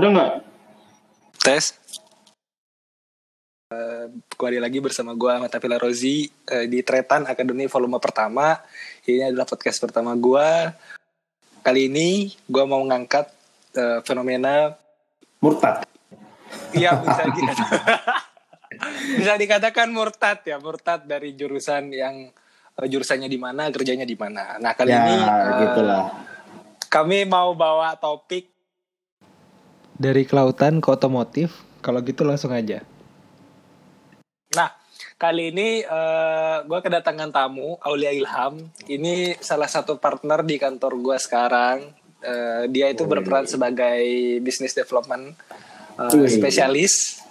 Ada nggak? Tes. Uh, kembali lagi bersama gue Ahmad Tafila Rozi uh, di Tretan Akademi volume pertama. Ini adalah podcast pertama gue. Kali ini gue mau ngangkat uh, fenomena murtad. Iya bisa dikatakan, bisa dikatakan murtad ya murtad dari jurusan yang uh, jurusannya di mana kerjanya di mana. Nah kali ya, ini uh, gitulah. kami mau bawa topik dari kelautan ke otomotif. Kalau gitu langsung aja. Nah, kali ini uh, gue kedatangan tamu Aulia Ilham. Ini salah satu partner di kantor gue sekarang. Uh, dia itu berperan sebagai business development uh, spesialis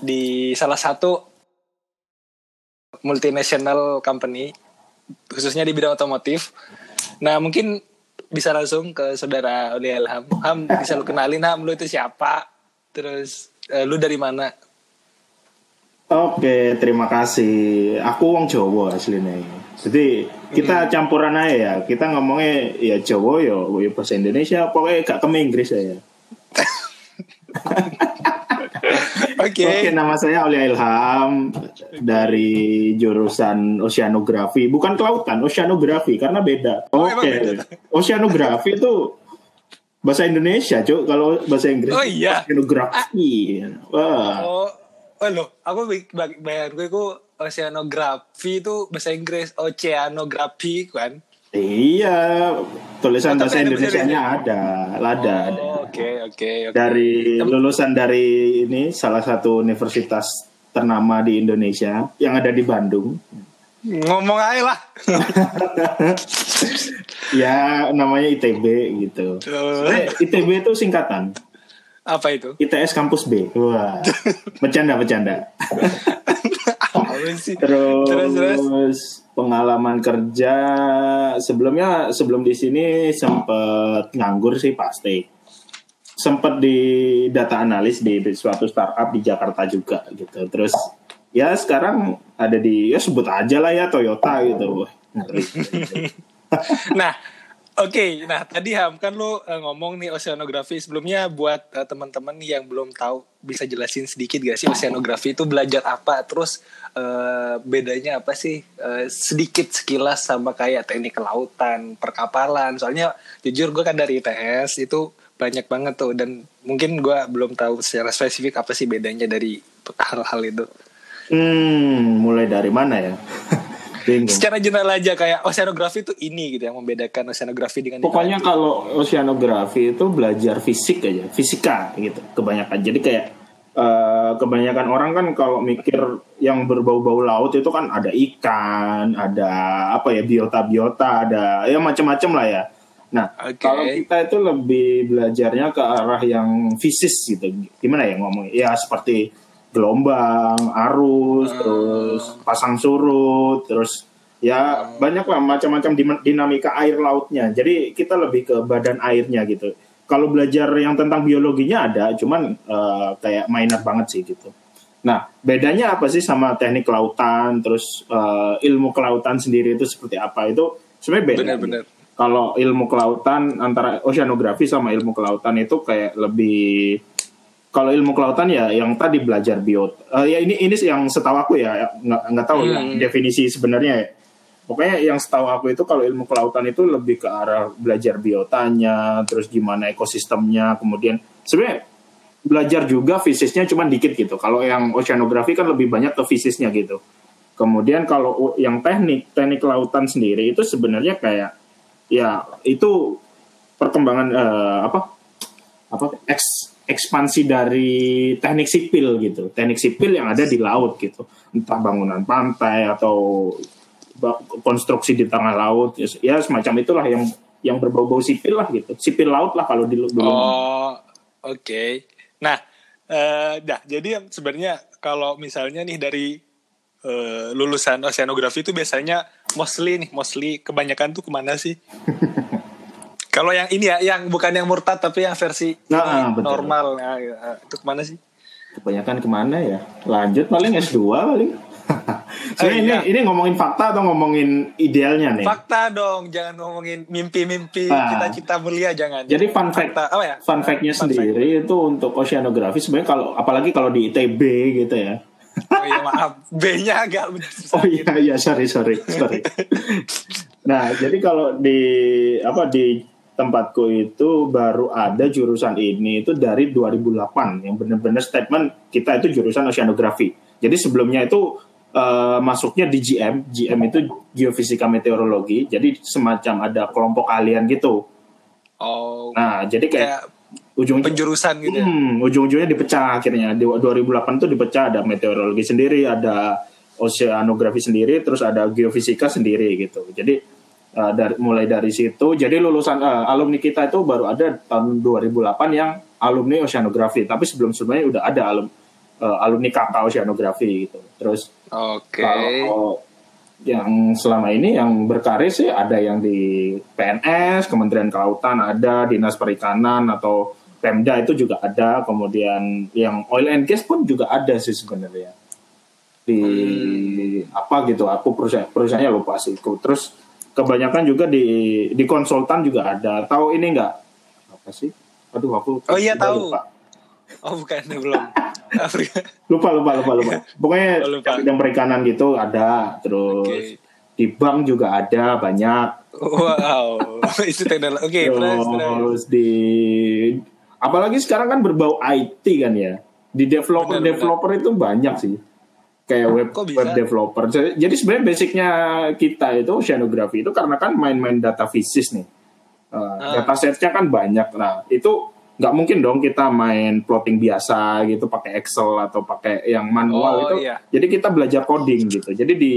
di salah satu multinational company, khususnya di bidang otomotif. Nah, mungkin bisa langsung ke saudara Aulia Ilham. Ham, bisa lu kenalin Ham, lu itu siapa? Terus uh, lu dari mana? Oke, terima kasih. Aku wong Jawa aslinya. Jadi kita hmm. campuran aja ya. Kita ngomongnya ya Jawa ya, ya bahasa Indonesia. Pokoknya gak ke Inggris ya. Oke. Okay. Oke, nama saya Aulia Ilham dari jurusan oceanografi, bukan kelautan, oceanografi karena beda. Oh, Oke. Okay. Oceanografi itu bahasa Indonesia, Cuk. Kalau bahasa Inggris Oh iya. Oceanografi. Wah. Oh, oh loh, aku bayar gue itu oceanografi itu bahasa Inggris, oceanografi kan. Iya, tulisan bahasa Indonesia-nya ada, ada. Oh, oke, oke. Dari lulusan dari ini salah satu universitas ternama di Indonesia yang ada di Bandung. Ngomong aja lah. ya, namanya ITB gitu. ITB itu singkatan. Apa itu? ITS Kampus B. Wah. bercanda, bercanda. terus, terus, terus pengalaman kerja sebelumnya sebelum di sini sempat nganggur sih pasti. Sempat di data analis di suatu startup di Jakarta juga gitu. Terus ya sekarang ada di ya sebut aja lah ya Toyota gitu. nah, Oke, okay, nah tadi Ham kan lo uh, ngomong nih oceanografi sebelumnya buat uh, teman-teman yang belum tahu bisa jelasin sedikit gak sih oceanografi itu belajar apa terus uh, bedanya apa sih uh, sedikit sekilas sama kayak teknik kelautan, perkapalan. Soalnya jujur gue kan dari ITS itu banyak banget tuh dan mungkin gue belum tahu secara spesifik apa sih bedanya dari hal-hal itu. Hmm, mulai dari mana ya? Bingung. Secara general aja kayak oceanografi itu ini gitu yang membedakan oceanografi dengan Pokoknya kalau oceanografi itu belajar fisik aja, fisika gitu kebanyakan. Jadi kayak uh, kebanyakan orang kan kalau mikir yang berbau-bau laut itu kan ada ikan, ada apa ya biota-biota, ada ya macam-macam lah ya. Nah, okay. kalau kita itu lebih belajarnya ke arah yang fisis gitu. Gimana ya ngomong? Ya seperti gelombang, arus, uh. terus pasang surut, terus ya uh. banyak lah macam-macam dinamika air lautnya. Jadi kita lebih ke badan airnya gitu. Kalau belajar yang tentang biologinya ada, cuman uh, kayak minor banget sih gitu. Nah, bedanya apa sih sama teknik kelautan, terus uh, ilmu kelautan sendiri itu seperti apa? Itu sebenarnya beda. Benar-benar. Kalau ilmu kelautan antara oceanografi sama ilmu kelautan itu kayak lebih kalau ilmu kelautan ya yang tadi belajar biot uh, ya ini ini yang setahu aku ya nggak nggak tahu ya, hmm. ya definisi sebenarnya ya. Pokoknya yang setahu aku itu kalau ilmu kelautan itu lebih ke arah belajar biotanya terus gimana ekosistemnya kemudian sebenarnya belajar juga fisiknya cuma dikit gitu. Kalau yang oceanografi kan lebih banyak ke fisiknya gitu. Kemudian kalau yang teknik teknik kelautan sendiri itu sebenarnya kayak ya itu perkembangan uh, apa apa eks ekspansi dari teknik sipil gitu, teknik sipil yang ada di laut gitu, entah bangunan pantai atau konstruksi di tengah laut, ya, ya semacam itulah yang yang berbau-bau sipil lah gitu, sipil laut lah kalau di dulu. Oh, oke. Okay. Nah, uh, dah jadi sebenarnya kalau misalnya nih dari uh, lulusan oceanografi itu biasanya mostly nih, mostly kebanyakan tuh ke mana sih? Kalau yang ini ya, yang bukan yang murtad tapi yang versi nah, normal, nah, itu ke mana sih? Kebanyakan ke mana ya? Lanjut paling S2 paling. Sebenarnya ini iya. ini ngomongin fakta atau ngomongin idealnya nih? Fakta dong, jangan ngomongin mimpi-mimpi Nah. cita-cita mulia jangan. Jadi fun fact, Fakta, apa ya? fun fact-nya Fun fact. sendiri itu untuk oceanografi sebenarnya kalau apalagi kalau di ITB gitu ya. Oh iya maaf, B-nya agak. Oh iya iya sorry sorry sorry. nah jadi kalau di apa di tempatku itu baru ada jurusan ini itu dari 2008 yang benar-benar statement kita itu jurusan oceanografi. Jadi sebelumnya itu eh, masuknya di GM, GM itu geofisika meteorologi. Jadi semacam ada kelompok kalian gitu. Oh, Nah jadi kayak kayak ujung penjurusan gitu ya. Hmm, ujung-ujungnya dipecah akhirnya. Di 2008 tuh dipecah ada meteorologi sendiri, ada oceanografi sendiri, terus ada geofisika sendiri gitu. Jadi uh, dari mulai dari situ, jadi lulusan uh, alumni kita itu baru ada tahun 2008 yang alumni oceanografi. Tapi sebelum-sebelumnya udah ada alum, uh, alumni kakak oceanografi gitu. Terus Oke. kalau yang selama ini yang berkarir sih ada yang di PNS, Kementerian Kelautan ada, Dinas Perikanan atau Pemda itu juga ada, kemudian yang oil and gas pun juga ada sih sebenarnya di apa gitu. Aku perusahaan perusahaannya lupa sih. Terus kebanyakan juga di di konsultan juga ada. Tahu ini enggak? Apa sih? Aduh aku Oh iya, tahu. lupa. Oh bukan belum. Afrika. lupa lupa lupa lupa pokoknya Oh, lupa. bidang perikanan gitu ada terus Oke. di bank juga ada banyak Wow, itu teknologi. Oke, terus, terus. terus di apalagi sekarang kan berbau IT kan ya di developer Benar, developer itu banyak sih kayak web web developer jadi sebenarnya basicnya kita itu oceanografi itu karena kan main-main data fisis nih Uh, Ah. data setnya kan banyak nah itu nggak mungkin dong kita main plotting biasa gitu pakai Excel atau pakai yang manual Oh, itu iya. jadi kita belajar coding gitu. Jadi di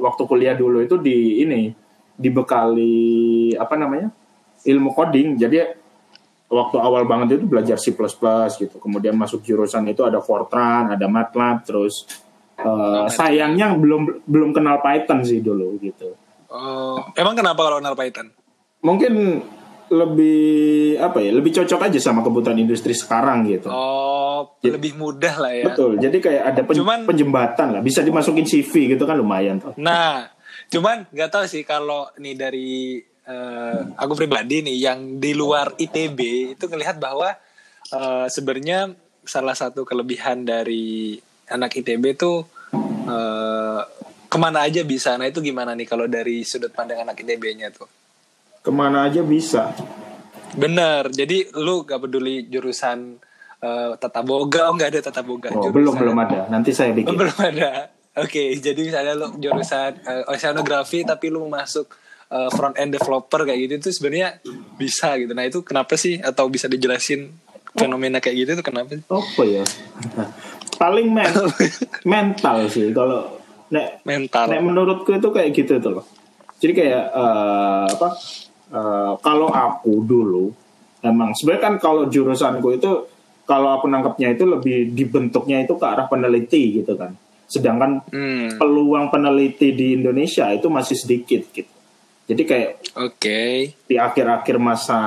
waktu kuliah dulu itu di ini dibekali apa namanya ilmu coding. Jadi waktu awal banget itu belajar C++ gitu. Kemudian masuk jurusan itu ada Fortran ada MATLAB terus uh, sayangnya belum belum kenal Python sih dulu gitu. Oh, emang kenapa kalau kenal Python? mungkin lebih apa ya lebih cocok aja sama kebutuhan industri sekarang gitu Oh, lebih mudah lah ya. betul jadi kayak ada pen- Cuman- penjembatan lah bisa dimasukin CV gitu kan lumayan tuh Nah, cuman nggak tahu sih kalau nih dari eh, aku pribadi nih yang di luar ITB itu ngelihat bahwa eh, sebenarnya salah satu kelebihan dari anak ITB tuh eh, ke mana aja bisa. Nah itu gimana nih kalau dari sudut pandang anak ITB-nya tuh? Ke mana aja bisa Bener. Jadi lu gak peduli jurusan eh, tata boga, oh nggak ada tata boga. oh, Jurusan- belum belum ada nanti saya Oh, bikin belum ada. Oke, jadi misalnya lo jurusan eh, oceanografi tapi lu masuk eh, front end developer kayak gitu itu sebenarnya bisa gitu. Nah, itu kenapa sih atau bisa dijelasin fenomena kayak gitu itu kenapa apa ya paling men mental sih kalau nek Mental. nek menurutku itu kayak gitu tuh loh jadi kayak eh, apa eh, kalau aku dulu emang sebenarnya kan kalau jurusanku itu kalau aku nangkepnya itu lebih dibentuknya itu ke arah peneliti gitu kan. Sedangkan Hmm, peluang peneliti di Indonesia itu masih sedikit gitu. Jadi kayak oke. di akhir-akhir masa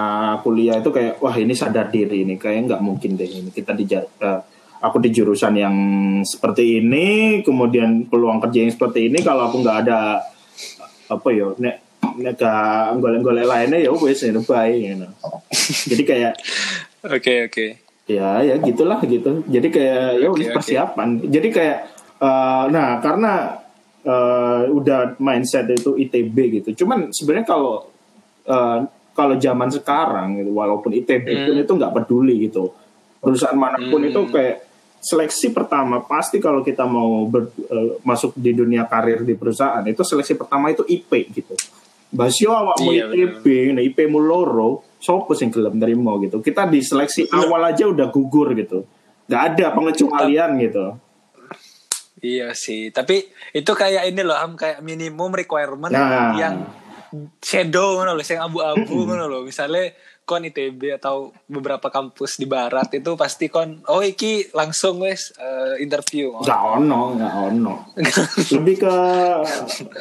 kuliah itu kayak wah ini sadar diri ini kayak nggak mungkin deh ini kita di eh, aku di jurusan yang seperti ini kemudian peluang kerja yang seperti ini kalau aku nggak ada apa ya nek nek gak golek-golek lainnya ya wes ini baik gitu. jadi kayak Oke, oke. ya ya gitulah gitu jadi kayak ya oke. persiapan jadi kayak eh, nah karena eh, udah mindset itu ITB gitu cuman sebenarnya kalau eh, kalau zaman sekarang gitu walaupun ITB Hmm. pun itu nggak peduli gitu perusahaan mana pun Hmm. itu kayak seleksi pertama pasti kalau kita mau ber- eh, masuk di dunia karir di perusahaan itu seleksi pertama itu IP gitu Basio awakmu Iya, ITB, nah IP mu loro, sopo sing gelem nerimo gitu. Kita di seleksi awal aja udah gugur gitu. Gak ada pengecualian gitu. Iya sih, tapi itu kayak ini loh, Am, kayak minimum requirement Nah. yang shadow ngono loh, yang abu-abu ngono loh. Misalnya kon ITB atau beberapa kampus di barat itu pasti kon oh iki langsung wes eh, interview. Gak ono, gak ono. Lebih ke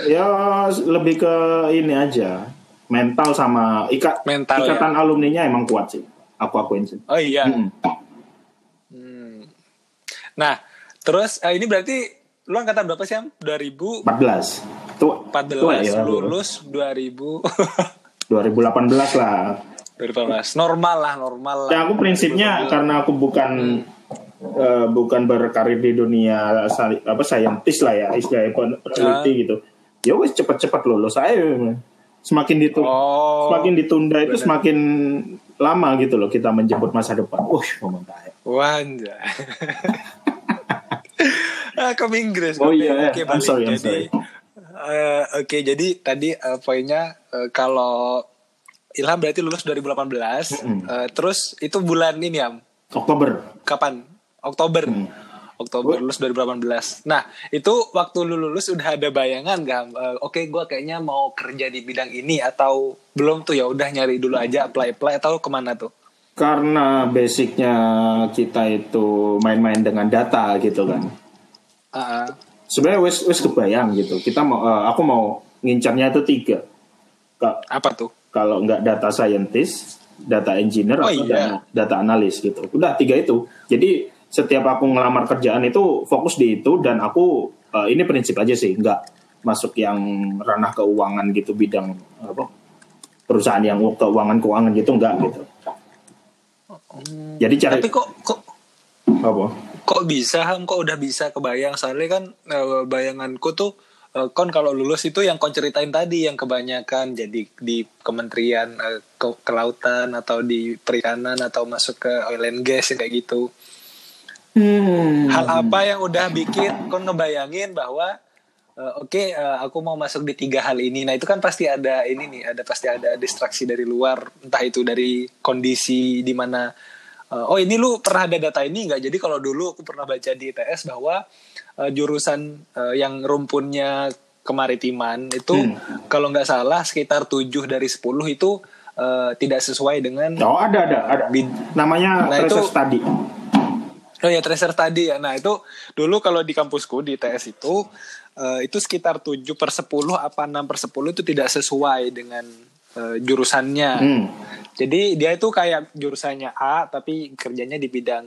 ya lebih ke ini aja. Mental sama ikat Mental, ikatan alumninya emang kuat sih. Aku akuin sih. Oh iya. Hmm. Nah, terus eh, ini berarti lu angkatan berapa sih, Am? 2000 14. Tua, 14 tua ya, lulus 2000 2018 lah. 2018 normal lah normal lah. Ya aku prinsipnya karena aku bukan eh, bukan berkarir di dunia apa saintis lah ya istilahnya pen- peneliti Ah. gitu. Ya wes cepet-cepet lulus saya semakin ditu oh. semakin ditunda itu semakin lama gitu loh kita menjemput masa depan. Wah, pemerintah. wanja ah ke Inggris Oh Kopi. iya, oke I'm sorry, I'm jadi eh, oke jadi tadi eh, poinnya eh, kalau Ilham berarti lulus 2018 Eh, terus itu bulan ini ya Oktober. kapan? Oktober. Hmm. Oktober lulus 2018 nah itu waktu lu lulus udah ada bayangan gak Eh, oke gua kayaknya mau kerja di bidang ini atau belum tuh? Ya udah nyari dulu aja apply apply atau ke mana tuh? Karena basicnya kita itu main-main dengan data gitu kan. Ah, Sebenarnya wes wes kebayang gitu. Kita mau eh, aku mau ngincarnya itu tiga. Ka- apa tuh kalau nggak data scientist, data engineer Oh atau iya. data, data analis gitu. Udah tiga itu. Jadi setiap aku ngelamar kerjaan itu fokus di itu dan aku eh, ini prinsip aja sih, nggak masuk yang ranah keuangan gitu bidang apa perusahaan yang keuangan keuangan gitu nggak gitu. Jadi cari tapi kok kok apa? kok bisa Ham kok udah bisa kebayang soalnya kan eh, bayanganku tuh eh, kon kalau lulus itu yang kon ceritain tadi yang kebanyakan jadi di kementerian eh, ke- kelautan atau di perikanan atau masuk ke oil and gas kayak gitu. Hmm. hal apa yang udah bikin kon ngebayangin bahwa eh, oke eh, aku mau masuk di tiga hal ini. Nah itu kan pasti ada ini nih ada pasti ada distraksi dari luar entah itu dari kondisi di mana eh, oh ini lu pernah ada data ini nggak? Jadi kalau dulu aku pernah baca di ITS bahwa eh, jurusan eh, yang rumpunnya kemaritiman itu Hmm. kalau nggak salah sekitar 7 dari 10 itu eh, tidak sesuai dengan Oh ada ada ada. Bid- Namanya Nah, tracer itu- study. Oh ya tracer tadi ya. Nah itu dulu kalau di kampusku di TS itu eh, itu sekitar 7 per 10 apa 6 per 10 itu tidak sesuai dengan eh, jurusannya. Hmm. Jadi dia itu kayak jurusannya A tapi kerjanya di bidang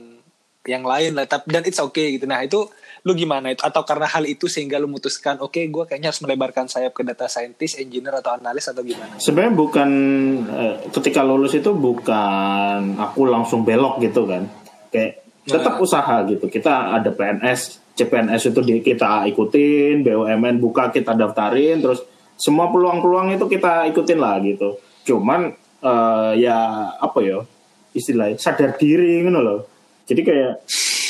yang lain lah. Tapi dan it's okay gitu. Nah itu lu gimana itu? Atau karena hal itu sehingga lu memutuskan oke gue kayaknya harus melebarkan sayap ke data scientist, engineer atau analis atau gimana? Sebenarnya bukan eh, ketika lulus itu bukan aku langsung belok gitu kan. Kayak tetap usaha gitu. Kita ada PNS, CPNS itu di, kita ikutin, BUMN buka kita daftarin, terus semua peluang-peluang itu kita ikutin lah gitu. Cuman eh, ya apa ya istilahnya sadar diri gitu loh. Jadi kayak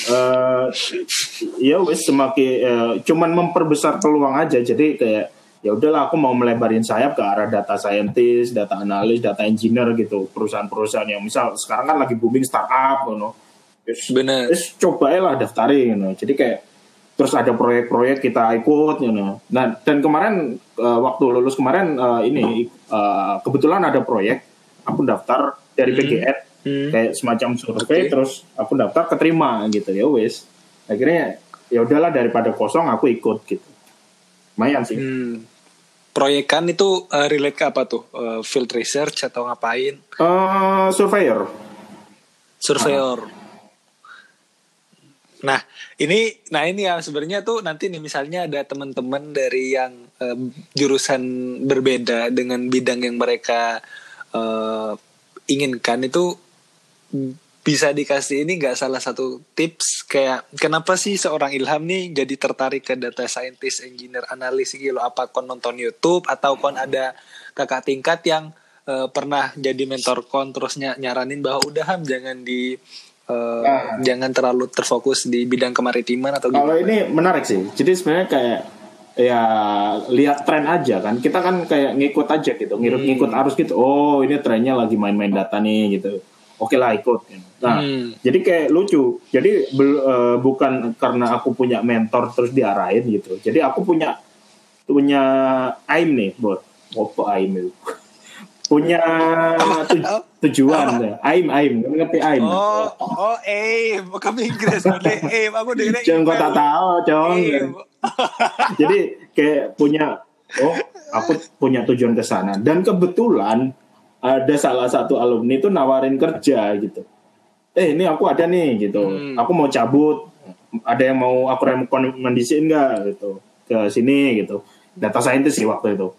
eh ya wes semakin eh, cuman memperbesar peluang aja. Jadi kayak ya udahlah aku mau melebarin sayap ke arah data scientist, data analis, data engineer gitu. Perusahaan-perusahaan yang misal sekarang kan lagi booming startup you know. Yes, Bener. yes, cobalah daftarin you know. Jadi kayak terus ada proyek-proyek kita ikut you know. Nah, dan kemarin eh, waktu lulus kemarin eh, ini eh, kebetulan ada proyek aku daftar dari PGN Hmm. Kayak semacam survei Oke. terus aku daftar keterima gitu ya wes akhirnya ya udahlah daripada kosong aku ikut gitu lumayan sih Hmm. Proyekan itu eh, relate ke apa tuh? Eh, field research atau ngapain? Eh, surveyor Surveyor. Nah, ini nah ini ya sebenarnya tuh nanti nih misalnya ada teman-teman dari yang eh, jurusan berbeda dengan bidang yang mereka eh, inginkan itu bisa dikasih ini nggak salah satu tips? Kayak kenapa sih seorang Ilham nih jadi tertarik ke data scientist, engineer, analis gitu apa kon nonton YouTube atau kon ada kakak tingkat yang eh, pernah jadi mentor kon terus ny- nyaranin bahwa udah Ham jangan di eh, Nah. jangan terlalu terfokus di bidang kemaritiman atau kalau gimana? ini menarik sih. Jadi sebenarnya kayak ya lihat tren aja kan. Kita kan kayak ngikut aja gitu ngikut ngikut arus gitu. Oh ini trennya lagi main-main data nih gitu oke lah ikut. Nah Hmm. jadi kayak lucu. Jadi bel- eh, bukan karena aku punya mentor terus diarahin gitu. Jadi aku punya punya aim nih buat apa aim itu. Punya tu- tujuan ya. aim aim. Kamu ngerti aim? Oh, oh, aim, kami Inggris, boleh aim. Aku dengar Jangan kau tak tahu, Cong. Jadi kayak punya oh aku punya tujuan ke sana. Dan kebetulan ada salah satu alumni itu nawarin kerja gitu. Eh ini aku ada nih gitu. Hmm. Aku mau cabut. ada yang mau aku rekomendasiin nggak gitu ke sini gitu data scientist sih waktu itu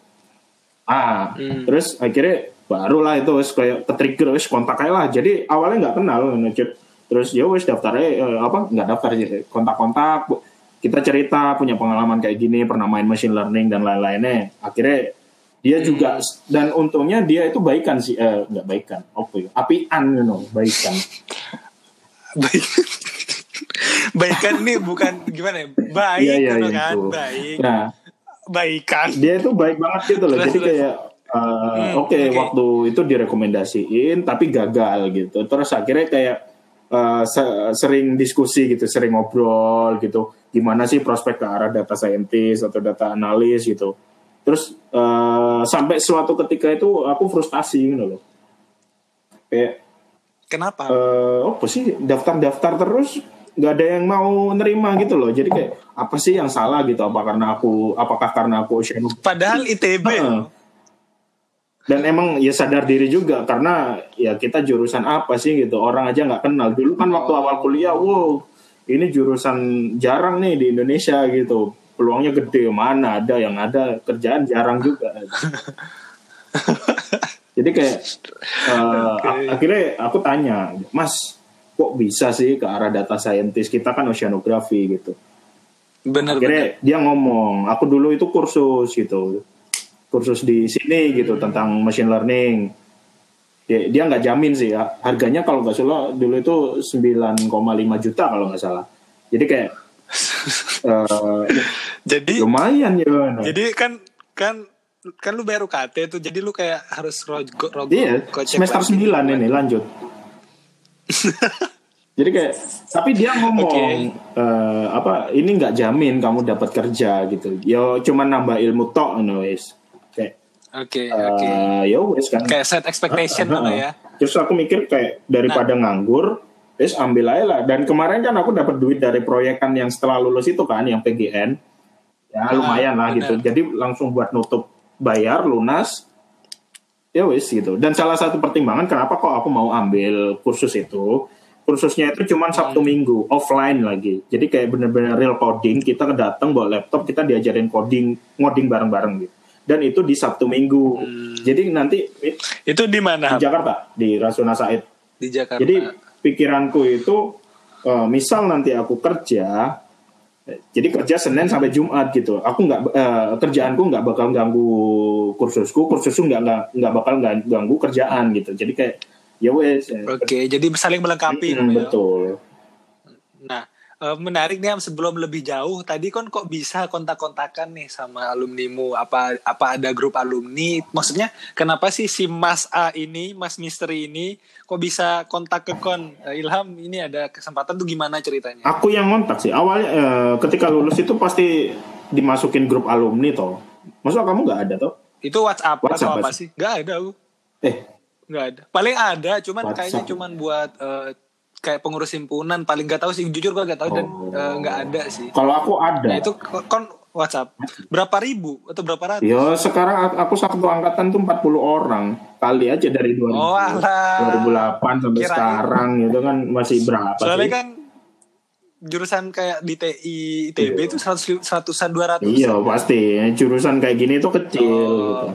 ah Hmm. terus akhirnya barulah itu wes kayak ke trigger wes kontak aja lah jadi awalnya nggak kenal ngechat terus ya wes daftarnya eh, apa nggak daftar kontak-kontak kita cerita punya pengalaman kayak gini pernah main machine learning dan lain-lainnya akhirnya dia juga dan untungnya dia itu baikan sih eh nggak baikan apa ya apian you know baikan. Baik. Baikan ini bukan gimana ya baik Iya, iya, gitu iya, kan itu. baik. Nah. Baikan. Dia itu baik banget gitu loh jadi kayak uh, Hmm, oke oke. waktu itu direkomendasiin tapi gagal gitu. Terus akhirnya kayak uh, se- sering diskusi gitu sering ngobrol gitu. Gimana sih prospek ke arah data scientist atau data analis gitu terus uh, sampai suatu ketika itu aku frustasi gitu loh. Kayak kenapa? eh apa sih daftar-daftar terus nggak ada yang mau nerima gitu loh. Jadi kayak apa sih yang salah gitu? Apa karena aku apakah karena aku oceanografi padahal ITB loh. dan emang ya sadar diri juga karena ya kita jurusan apa sih gitu? Orang aja nggak kenal. Dulu kan waktu awal kuliah wow ini jurusan jarang nih di Indonesia gitu peluangnya gede. Mana ada yang ada kerjaan jarang juga. Jadi kayak eh, ak- akhirnya aku tanya mas kok bisa sih ke arah data scientist? Kita kan oceanografi gitu. Bener bener akhirnya dia ngomong aku dulu itu kursus gitu. Kursus di sini gitu tentang machine learning. Dia dia nggak jamin sih ya. harganya kalau nggak salah dulu itu 9,5 juta kalau nggak salah. Jadi kayak eh, jadi lumayan ya jadi kan kan kan lu bayar UKT tuh jadi lu kayak harus rogo rogo iya semester lagi. 9 ini lanjut jadi kayak tapi dia ngomong Oke. eh, apa ini nggak jamin kamu dapat kerja gitu yo cuman nambah ilmu tok no wis kayak oke oke Eh, ya wes kan kayak set expectation ah, lah ah. ya terus aku mikir kayak daripada Nah. nganggur wes ambil aja lah. Dan kemarin kan aku dapat duit dari proyekan yang setelah lulus itu kan yang PGN ya Ah, lumayan lah benar. gitu jadi langsung buat nutup bayar lunas. Ya wes gitu. Dan salah satu pertimbangan kenapa kok aku mau ambil kursus itu? Kursusnya itu cuma Hmm. Sabtu Minggu offline lagi. Jadi kayak bener-bener real coding. Kita datang bawa laptop kita diajarin coding ngoding bareng-bareng gitu. Dan itu di Sabtu Minggu. Hmm. jadi nanti itu di mana? di Jakarta di Rasuna Said. Di Jakarta. Jadi pikiranku itu eh, misal nanti aku kerja jadi kerja Senin sampai Jumat gitu. Aku nggak eh, kerjaanku nggak bakal ganggu kursusku kursusku nggak nggak bakal ganggu kerjaan gitu. Jadi kayak ya wes eh, oke jadi saling melengkapi mm, ya. betul. Nah, eh, menarik nih Am, sebelum lebih jauh. Tadi kan kok bisa kontak-kontakan nih sama alumnimu? Apa apa ada grup alumni? Maksudnya kenapa sih si Mas A ini, Mas Misteri ini kok bisa kontak ke kon? Eh, Ilham, ini ada kesempatan tuh gimana ceritanya? aku yang ngontak sih awalnya eh, ketika lulus itu pasti dimasukin grup alumni toh masa kamu nggak ada toh Itu WhatsApp, WhatsApp, atau apa sih? Gak ada aku. eh Gak ada. Paling ada, cuman WhatsApp. kayaknya cuman buat eh, kayak pengurus himpunan. Paling gak tahu sih, jujur gue gak tahu dan Oh. eh, nggak ada sih. kalau aku ada Nah itu kon WhatsApp berapa ribu atau berapa ratus? Ya sekarang aku satu angkatan tuh 40 orang kali aja dari 2000, Oh, alah. 2008 sampai Kirain. sekarang itu kan masih berapa Soalnya sih? kan jurusan kayak di TI ITB Iya. itu seratus seratusan dua ratus. Iya pasti jurusan kayak gini tuh kecil. Oh. gitu.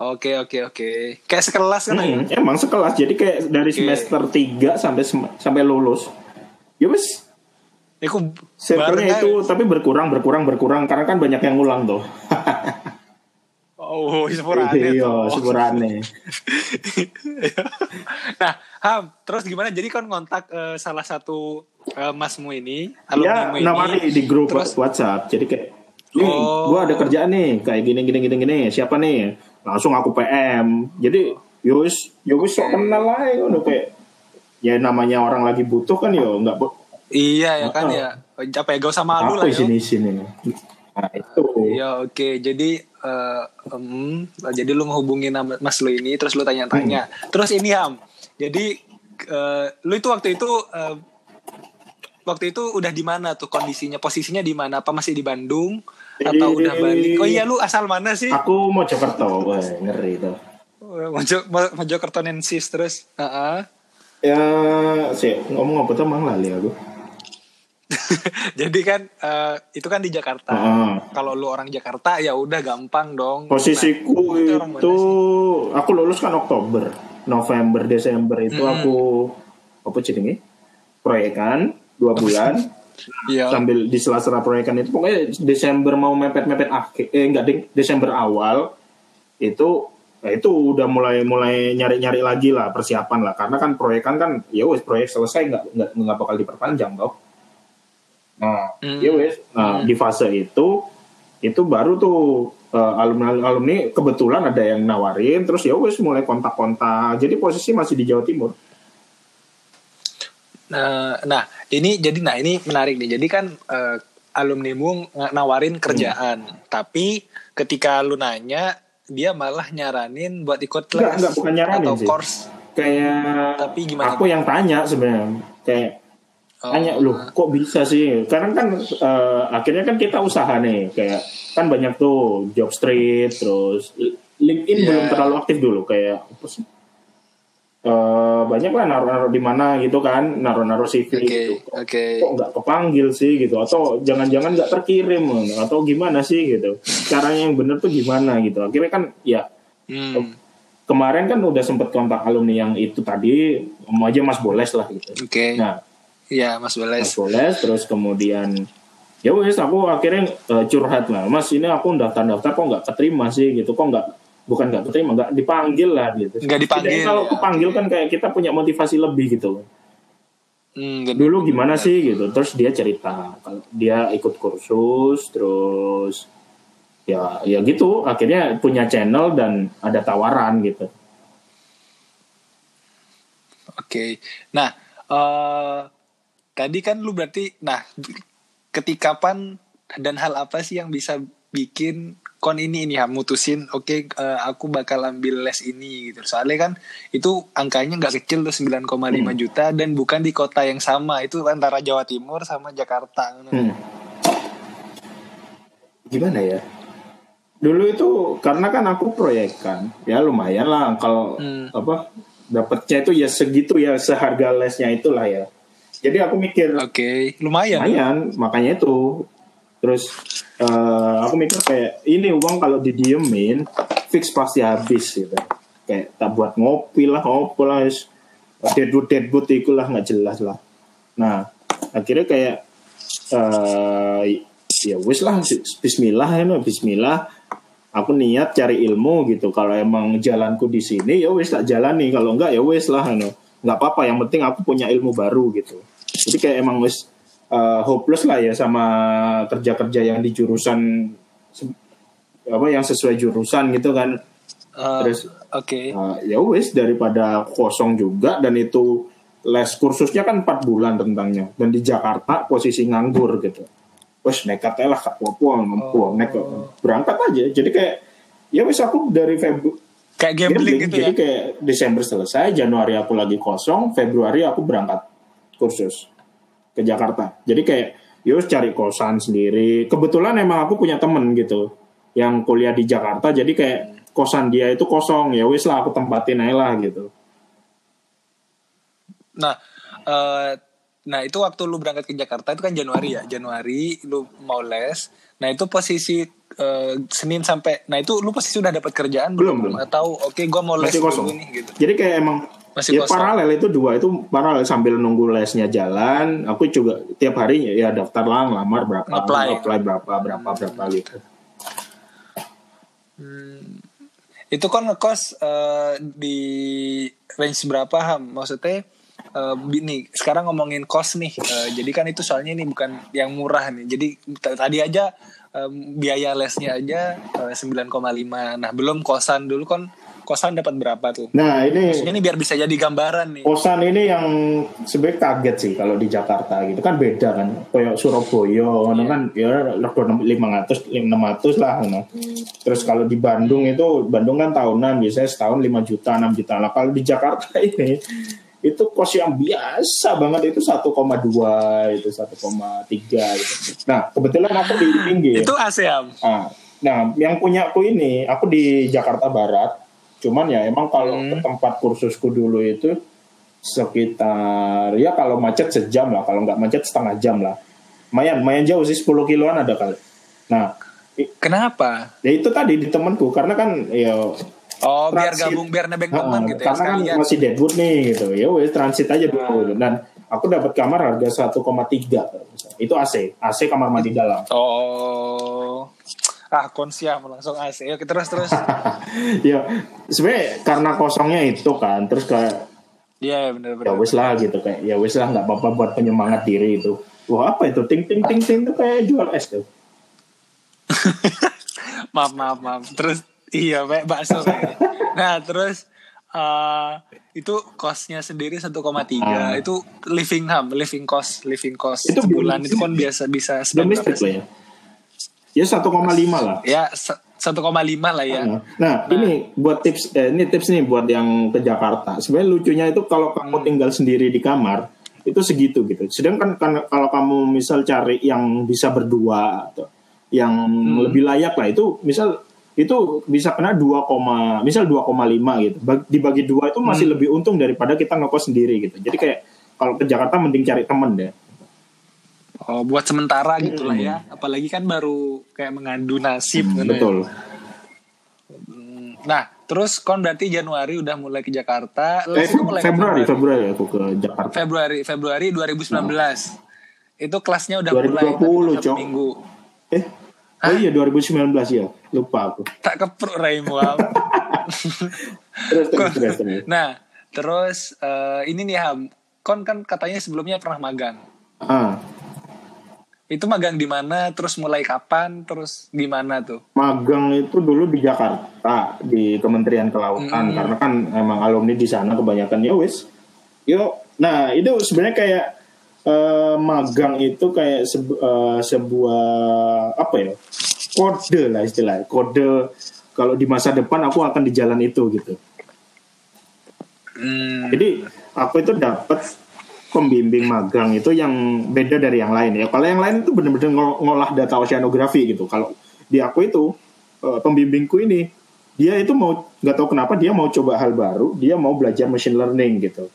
Oke oke oke. Kayak sekelas kan Hmm, ya? emang sekelas jadi kayak dari Oke. semester 3 sampai sem- sampai lulus. Ya wes Iku circle-nya bareng itu aja. tapi berkurang berkurang berkurang karena kan banyak yang ngulang tuh. Oh, sepurane Iya, sepurane. nah, Ham, terus gimana? Jadi kan ngontak eh, salah satu eh, masmu ini, Ya, alumnimu ini. nawari di grup Terus WhatsApp. Jadi kayak, nih, Oh. gua ada kerjaan nih, kayak gini gini gini gini. Siapa nih? Langsung aku PM. Jadi, yus, yus sok kenal lah, ngono kayak. Ya namanya orang lagi butuh kan ya nggak bu- iya ya kan ya. Apa ya gak usah malu lah ya. sini sini. Nah itu. Ya oke, jadi em, jadi lu ngehubungin sama Mas lu ini, terus lu tanya-tanya. Hmm. Terus ini Ham, jadi eh, lu itu waktu itu eh, waktu itu udah di mana tuh kondisinya, posisinya di mana? Apa masih di Bandung atau udah balik? Oh iya lu asal mana sih? Aku mau Jakarta, wah ngeri tuh. Mojo Mo- Mojokertonensis terus. Heeh. Ya, sih ngomong apa tuh mang lali aku. Jadi kan uh, itu kan di Jakarta. Heeh. Kalau lu orang Jakarta ya udah gampang dong. Posisiku Nah, itu itu aku lulus kan Oktober, November, Desember itu Hmm. aku apa jenenge? Proyekan dua bulan Iya. sambil di sela-sela proyekan itu pokoknya Desember mau mepet-mepet akhir eh enggak ding Desember awal itu ya itu udah mulai mulai nyari-nyari lagi lah persiapan lah. Karena kan proyekan kan ya wes proyek selesai nggak nggak nggak bakal diperpanjang toh. Nah Hmm. ya wes nah, di fase itu itu baru tuh alumni alumni kebetulan ada yang nawarin terus ya wes mulai kontak-kontak. Jadi posisi masih di Jawa Timur. Nah, nah, ini jadi nah ini menarik nih. Jadi kan eh, alumni mu nawarin kerjaan, tapi ketika lu nanya dia malah nyaranin buat ikut les Enggak, enggak, bukan nyaranin atau sih. course. kayak Tapi gimana? aku yang tanya sebenarnya kayak Oh, tanya loh kok bisa sih karena kan eh, akhirnya kan kita usaha nih kayak kan banyak tuh job street terus LinkedIn Iya. belum terlalu aktif dulu kayak apa sih Eh, banyak lah naruh-naruh di mana gitu kan naruh-naruh CV Oke, gitu. oke. kok nggak kepanggil sih gitu? Atau jangan-jangan nggak terkirim atau gimana sih gitu? Caranya yang bener tuh gimana gitu? Akhirnya kan ya Hmm, kemarin kan udah sempet kontak alumni yang itu tadi mau aja Mas Boles lah gitu. Oke. nah Iya, Mas Mas Boles. Boles terus kemudian ya wes aku akhirnya eh, curhat lah. Mas ini aku daftar daftar kok nggak keterima sih gitu? Kok nggak bukan nggak keterima nggak dipanggil lah gitu. Nggak dipanggil, Setidaknya kalau ya, kepanggil kan kayak kita punya motivasi lebih gitu. Hmm, dulu gimana sih gitu? Terus dia cerita kalau dia ikut kursus terus ya ya gitu. Akhirnya punya channel dan ada tawaran gitu. Oke. Nah, eh tadi kan lu berarti nah ketika kapan dan hal apa sih yang bisa bikin kon ini ini ya mutusin oke eh, aku bakal ambil les ini gitu. Soalnya kan itu angkanya nggak kecil tuh 9,5 juta dan bukan di kota yang sama. Itu antara Jawa Timur sama Jakarta. Hmm. Gimana ya? Dulu itu karena kan aku proyekan, ya lumayan lah kalau Hmm. apa dapatnya itu ya segitu ya seharga lesnya itulah ya. Jadi aku mikir Oke, lumayan. lumayan, makanya itu. Terus eh, aku mikir kayak ini uang kalau didiemin fix pasti habis gitu. Kayak tak buat ngopi lah, ngopi lah, deadwood deadwood itu lah nggak jelas lah. Nah akhirnya kayak eh ya wis lah Bismillah ya Bismillah. Aku niat cari ilmu gitu. Kalau emang jalanku di sini ya wis tak jalani. Kalau enggak ya wis lah no. Nggak apa-apa. Yang penting aku punya ilmu baru gitu. Jadi kayak emang wis uh, hopeless lah ya sama kerja-kerja yang di jurusan apa yang sesuai jurusan gitu kan. Eh, Terus Oke. uh, ya wis daripada kosong juga dan itu les kursusnya kan 4 bulan tentangnya dan di Jakarta posisi nganggur gitu. Wes nekat aja lah apa-apa Oh. nekat berangkat aja. Jadi kayak ya wis aku dari Februari Kayak gambling gitu ya. jadi kayak Desember selesai, Januari aku lagi kosong, Februari aku berangkat kursus ke Jakarta. Jadi kayak yus cari kosan sendiri. Kebetulan emang aku punya temen gitu yang kuliah di Jakarta. Jadi kayak kosan dia itu kosong ya wis lah aku tempatin aja lah gitu. Nah, eh, nah itu waktu lu berangkat ke Jakarta itu kan Januari ya. Januari lu mau les. Nah itu posisi eh, Senin sampai. Nah itu lu posisi sudah dapat kerjaan Belum, belum? belum. Atau oke gua mau les Masih kosong. dulu nih gitu. Jadi kayak emang Masih ya kosong. paralel itu dua itu paralel sambil nunggu lesnya jalan. Aku juga tiap hari ya daftar lah ngelamar berapa, Apply. apply berapa, berapa, berapa gitu. Itu kan ngekos eh, di range berapa Ham? Maksudnya bi- nih sekarang ngomongin kos nih. Eh, jadi kan itu soalnya ini bukan yang murah nih. Jadi tadi aja em, biaya lesnya aja eh, 9,5. Nah, belum kosan dulu kan kosan dapat berapa tuh? Nah ini Maksudnya ini biar bisa jadi gambaran nih. kosan ini yang sebenarnya kaget sih kalau di Jakarta gitu kan beda kan kayak Surabaya ngono kan ya rego 500 600 lah ngono. terus kalau di Bandung itu Bandung kan tahunan biasanya setahun 5 juta 6 juta lah kalau di Jakarta ini itu kos yang biasa banget itu 1,2 itu 1,3 gitu. Nah kebetulan aku di pinggir. Itu ASEAN. Ah, nah, yang punya aku ini, aku di Jakarta Barat. Cuman ya emang kalau Hmm. ke tempat kursusku dulu itu sekitar ya kalau macet sejam lah, kalau nggak macet setengah jam lah. lumayan lumayan jauh sih 10 kiloan ada kali nah kenapa ya itu tadi di temanku karena kan ya Oh, biar gabung, biar nebeng teman gitu ya. Karena kan masih Deadwood nih gitu. Ya wes transit aja dulu. Dan aku dapat kamar harga 1,3 itu AC AC kamar mandi dalam oh ah konsiam langsung AC oke terus terus ya sebenarnya karena kosongnya itu kan terus kayak Iya yeah, benar benar. Ya wes lah gitu kayak ya wes lah nggak apa-apa buat penyemangat diri itu. Wah apa itu ting ting ting ting itu kayak jual es tuh. maaf maaf maaf. Terus iya kayak bakso kayak. Nah terus uh, itu costnya sendiri 1,3 uh. itu living ham living cost living cost itu sebulan itu kan biasa bisa domestik lah ya ya 1,5 lah ya 1,5 lah ya nah, nah ini buat tips eh, ini tips nih buat yang ke Jakarta sebenarnya lucunya itu kalau kamu hmm. tinggal sendiri di kamar itu segitu gitu sedangkan kan kalau kamu misal cari yang bisa berdua atau yang hmm. lebih layak lah itu misal itu bisa kena 2, misal 2,5 gitu. Dibagi dua itu masih hmm. lebih untung daripada kita ngekos sendiri gitu. Jadi kayak kalau ke Jakarta mending cari temen deh. Oh, buat sementara hmm. gitu lah ya. Apalagi kan baru kayak mengadu nasib hmm, gitu ya. Betul. Ya. Nah, terus kon berarti Januari udah mulai ke Jakarta. Eh, mulai Februari, Februari aku ke Jakarta. Februari, Februari 2019. Nah. Itu kelasnya udah 2020, mulai satu minggu. Eh, Hah? Oh iya 2019 ya, lupa aku. Tak kepruk Raimu. terus, terus, terus, terus. Nah, terus uh, ini nih Ham, kon kan katanya sebelumnya pernah magang. Ah. Itu magang di mana? Terus mulai kapan? Terus gimana tuh? Magang itu dulu di Jakarta di Kementerian Kelautan hmm. karena kan emang alumni di sana kebanyakan ya wis. Yo, nah itu sebenarnya kayak uh, magang itu kayak sebu uh, sebuah apa ya kode lah istilahnya kode kalau di masa depan aku akan di jalan itu gitu hmm. jadi aku itu dapat pembimbing magang itu yang beda dari yang lain ya. Kalau yang lain itu benar-benar ng ngolah data oceanografi gitu. Kalau di aku itu uh, pembimbingku ini dia itu mau nggak tahu kenapa dia mau coba hal baru dia mau belajar machine learning gitu.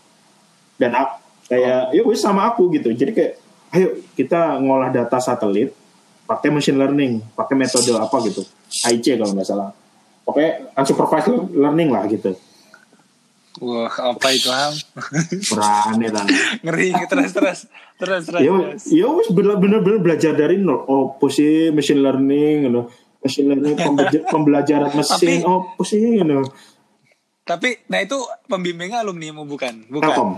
Dan aku, kayak oh. ya wis sama aku gitu. Jadi kayak ayo kita ngolah data satelit pakai machine learning pakai metode apa gitu. IC kalau nggak salah. Oke unsupervised learning lah gitu Wah, apa itu ham? Berani lah. Ngeri terus terus terus terus. Ya, ya wis bener-bener belajar dari nol. Oh, posisi machine learning, you know. machine learning pembelajaran mesin. Tapi, oh, posisi, you know. Tapi, nah itu pembimbingnya alumni mu bukan? Bukan. Telkom.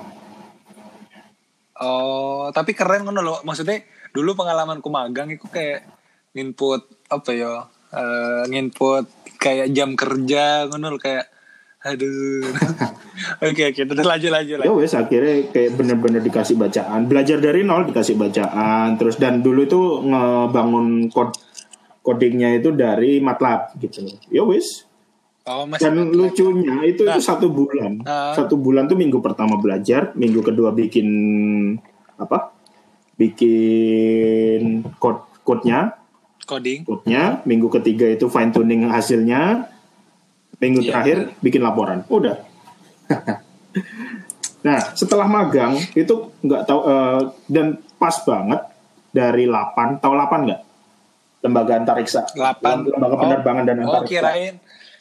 Oh, tapi keren kan loh. Maksudnya dulu pengalamanku magang itu kayak nginput apa ya? Uh, nginput kayak jam kerja ngono kayak aduh. Oke oke, terus lanjut lanjut. Ya wes akhirnya kayak bener-bener dikasih bacaan, belajar dari nol dikasih bacaan, terus dan dulu itu ngebangun kod codingnya itu dari MATLAB gitu. Ya wes, Oh, masih Dan lucunya itu nah. itu satu bulan. Uh. Satu bulan tuh minggu pertama belajar, minggu kedua bikin apa? Bikin code code-nya. Coding. Code-nya. Minggu ketiga itu fine tuning hasilnya. Minggu yeah. terakhir bikin laporan. Udah. nah, setelah magang itu nggak tahu uh, dan pas banget dari 8, tahu 8 nggak? Lembaga antariksa. 8. Lembaga oh. penerbangan dan oh, antariksa. Oh, kirain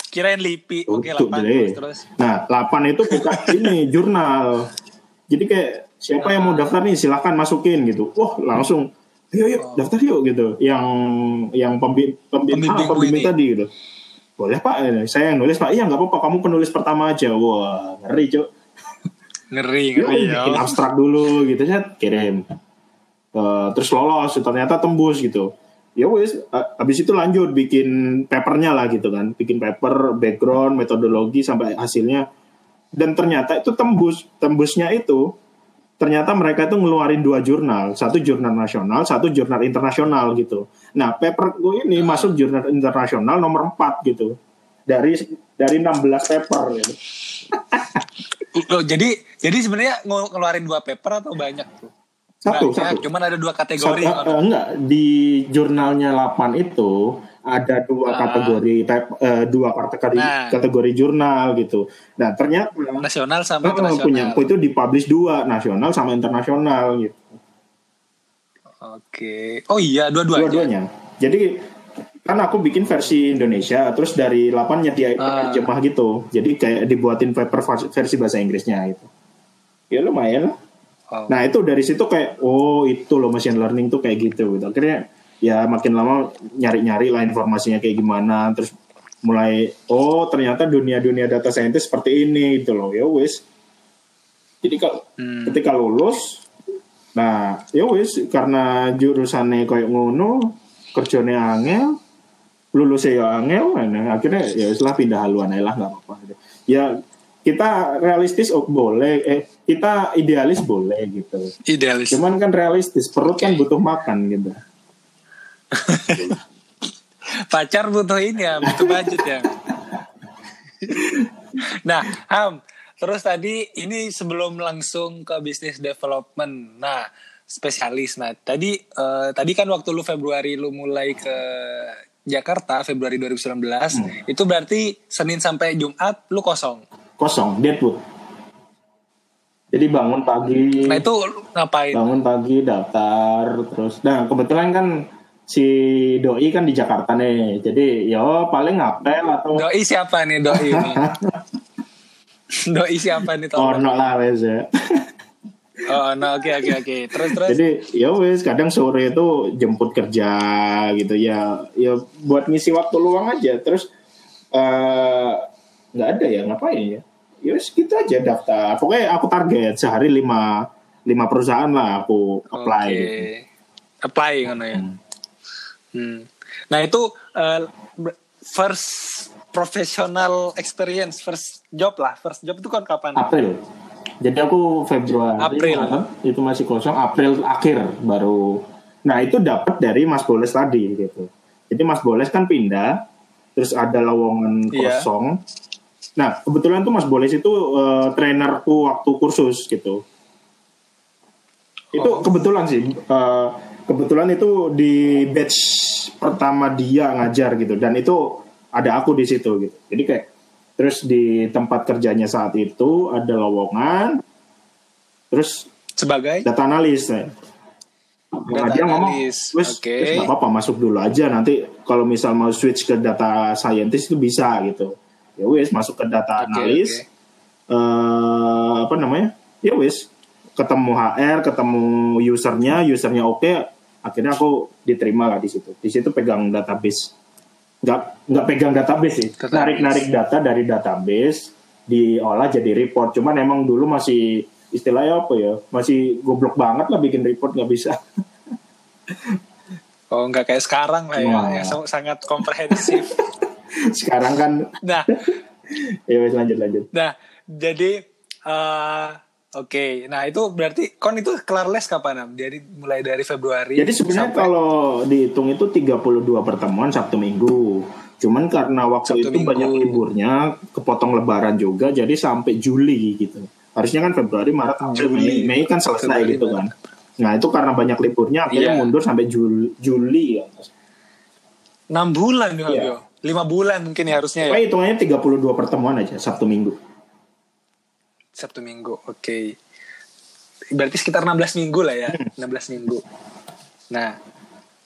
Kirain LIPI. Oke, okay, 8 terus, terus. Nah, 8 itu buka ini jurnal. Jadi kayak siapa yang mau daftar nih silahkan masukin gitu. Wah, langsung yuk yuk oh. daftar yuk gitu. Yang yang pembi, pembi, pembimbing, ah, pembimbing tadi gitu. Boleh Pak, saya yang nulis Pak. Iya nggak apa-apa, kamu penulis pertama aja. Wah, ngeri Cuk. ngeri, ngeri ya. Bikin abstrak dulu gitu, saya kirim. Uh, terus lolos, ternyata tembus gitu ya wes habis itu lanjut bikin papernya lah gitu kan bikin paper background metodologi sampai hasilnya dan ternyata itu tembus tembusnya itu ternyata mereka itu ngeluarin dua jurnal satu jurnal nasional satu jurnal internasional gitu nah paper gue ini masuk jurnal internasional nomor 4 gitu dari dari 16 paper gitu. Loh, jadi jadi sebenarnya ngeluarin dua paper atau banyak tuh satu, Banyak, satu. Cuman ada dua kategori. Satu, uh, enggak, di jurnalnya 8 itu ada dua uh, kategori uh, dua kategori nah, kategori jurnal gitu. Nah, ternyata nasional sama uh, internasional. Punya itu dipublish dua, nasional sama internasional gitu. Oke. Oh iya, dua-duanya. Dua-duanya. Jadi kan aku bikin versi Indonesia, terus dari 8 nyediain Ah. terjemah gitu. Jadi kayak dibuatin paper vers- versi bahasa Inggrisnya gitu. Ya lumayan lah. Oh. Nah itu dari situ kayak oh itu loh machine learning tuh kayak gitu gitu. Akhirnya ya makin lama nyari-nyari lah informasinya kayak gimana. Terus mulai oh ternyata dunia-dunia data scientist seperti ini gitu loh. Ya wis. Jadi kalau Hmm. ketika lulus, nah ya wis karena jurusannya kayak ngono, kerjanya angel, lulusnya ya angel, nah, akhirnya ya setelah pindah haluan lah nggak apa-apa. Ya kita realistis oh, boleh, eh kita idealis boleh gitu. Idealis. Cuman kan realistis, perut kan Oke. butuh makan gitu. Pacar butuh ini ya, butuh budget ya. nah, Ham, terus tadi ini sebelum langsung ke bisnis development. Nah, spesialis. Nah, tadi eh, tadi kan waktu lu Februari lu mulai ke Jakarta Februari 2019, itu berarti Senin sampai Jumat lu kosong. Kosong, deadwood. Jadi bangun pagi, Nah, itu ngapain? bangun pagi daftar terus. Nah kebetulan kan si doi kan di Jakarta nih, jadi yo paling ngapel atau Doi siapa nih doi ini? doi siapa nih oh no lah wes ya. Oh, no, oke oke oke. Terus terus. Jadi ya wes kadang sore itu jemput kerja gitu ya, ya buat ngisi waktu luang aja. Terus eh, nggak ada ya ngapain ya? Ya wes gitu aja daftar. Pokoknya aku target sehari lima lima perusahaan lah aku apply. Oke. Gitu. Apply ngono ya. Hmm. Nah, itu ber- first professional experience, first job lah. First job itu kan kapan? April. Jadi aku Februari April. Maret, itu masih kosong. April akhir baru. Nah itu dapat dari Mas Boles tadi gitu. Jadi Mas Boles kan pindah, terus ada lowongan Iya. kosong. Nah kebetulan tuh Mas Boles itu eh, trainerku waktu kursus gitu. Itu Oh. kebetulan sih. eh, kebetulan itu di batch pertama dia ngajar gitu dan itu ada aku di situ gitu. Jadi kayak terus di tempat kerjanya saat itu ada lowongan terus Sebagai data analis ya. Nah, dia ngomong, wes wes nggak apa-apa masuk dulu aja nanti kalau misal mau switch ke data scientist itu bisa gitu. Ya wes masuk ke data Oke, analis. oke. eh, apa namanya? Ya wes ketemu HR, ketemu usernya, usernya oke, akhirnya aku diterima lah di situ. Di situ pegang database. Nggak nggak pegang database sih. Database. Narik-narik data dari database diolah jadi report. Cuman emang dulu masih istilahnya apa ya? Masih goblok banget lah bikin report nggak bisa. oh nggak kayak sekarang lah ya, Wah. yang sang- sangat komprehensif. Sekarang kan nah, ya lanjut lanjut. nah jadi eh, oke. Nah, itu berarti kon itu kelar les kapan, Am? Dari mulai dari Februari Jadi sebenarnya sampai- kalau dihitung itu 32 pertemuan Sabtu Minggu. Cuman karena waktu Sabtu itu Minggu. banyak liburnya, kepotong lebaran juga jadi sampai Juli gitu. Harusnya kan Februari, Maret, April, Juli. Mei, Mei kan selesai Februari, gitu kan. Nah, itu karena banyak liburnya akhirnya Iya. mundur sampai Juli, Juli ya. 6 bulan ya. Fabio. 5 bulan mungkin ya harusnya ya. Pokoknya hitungannya 32 pertemuan aja Sabtu Minggu. Sabtu Minggu, oke. Berarti sekitar 16 minggu lah ya, Hmm. 16 minggu. Nah,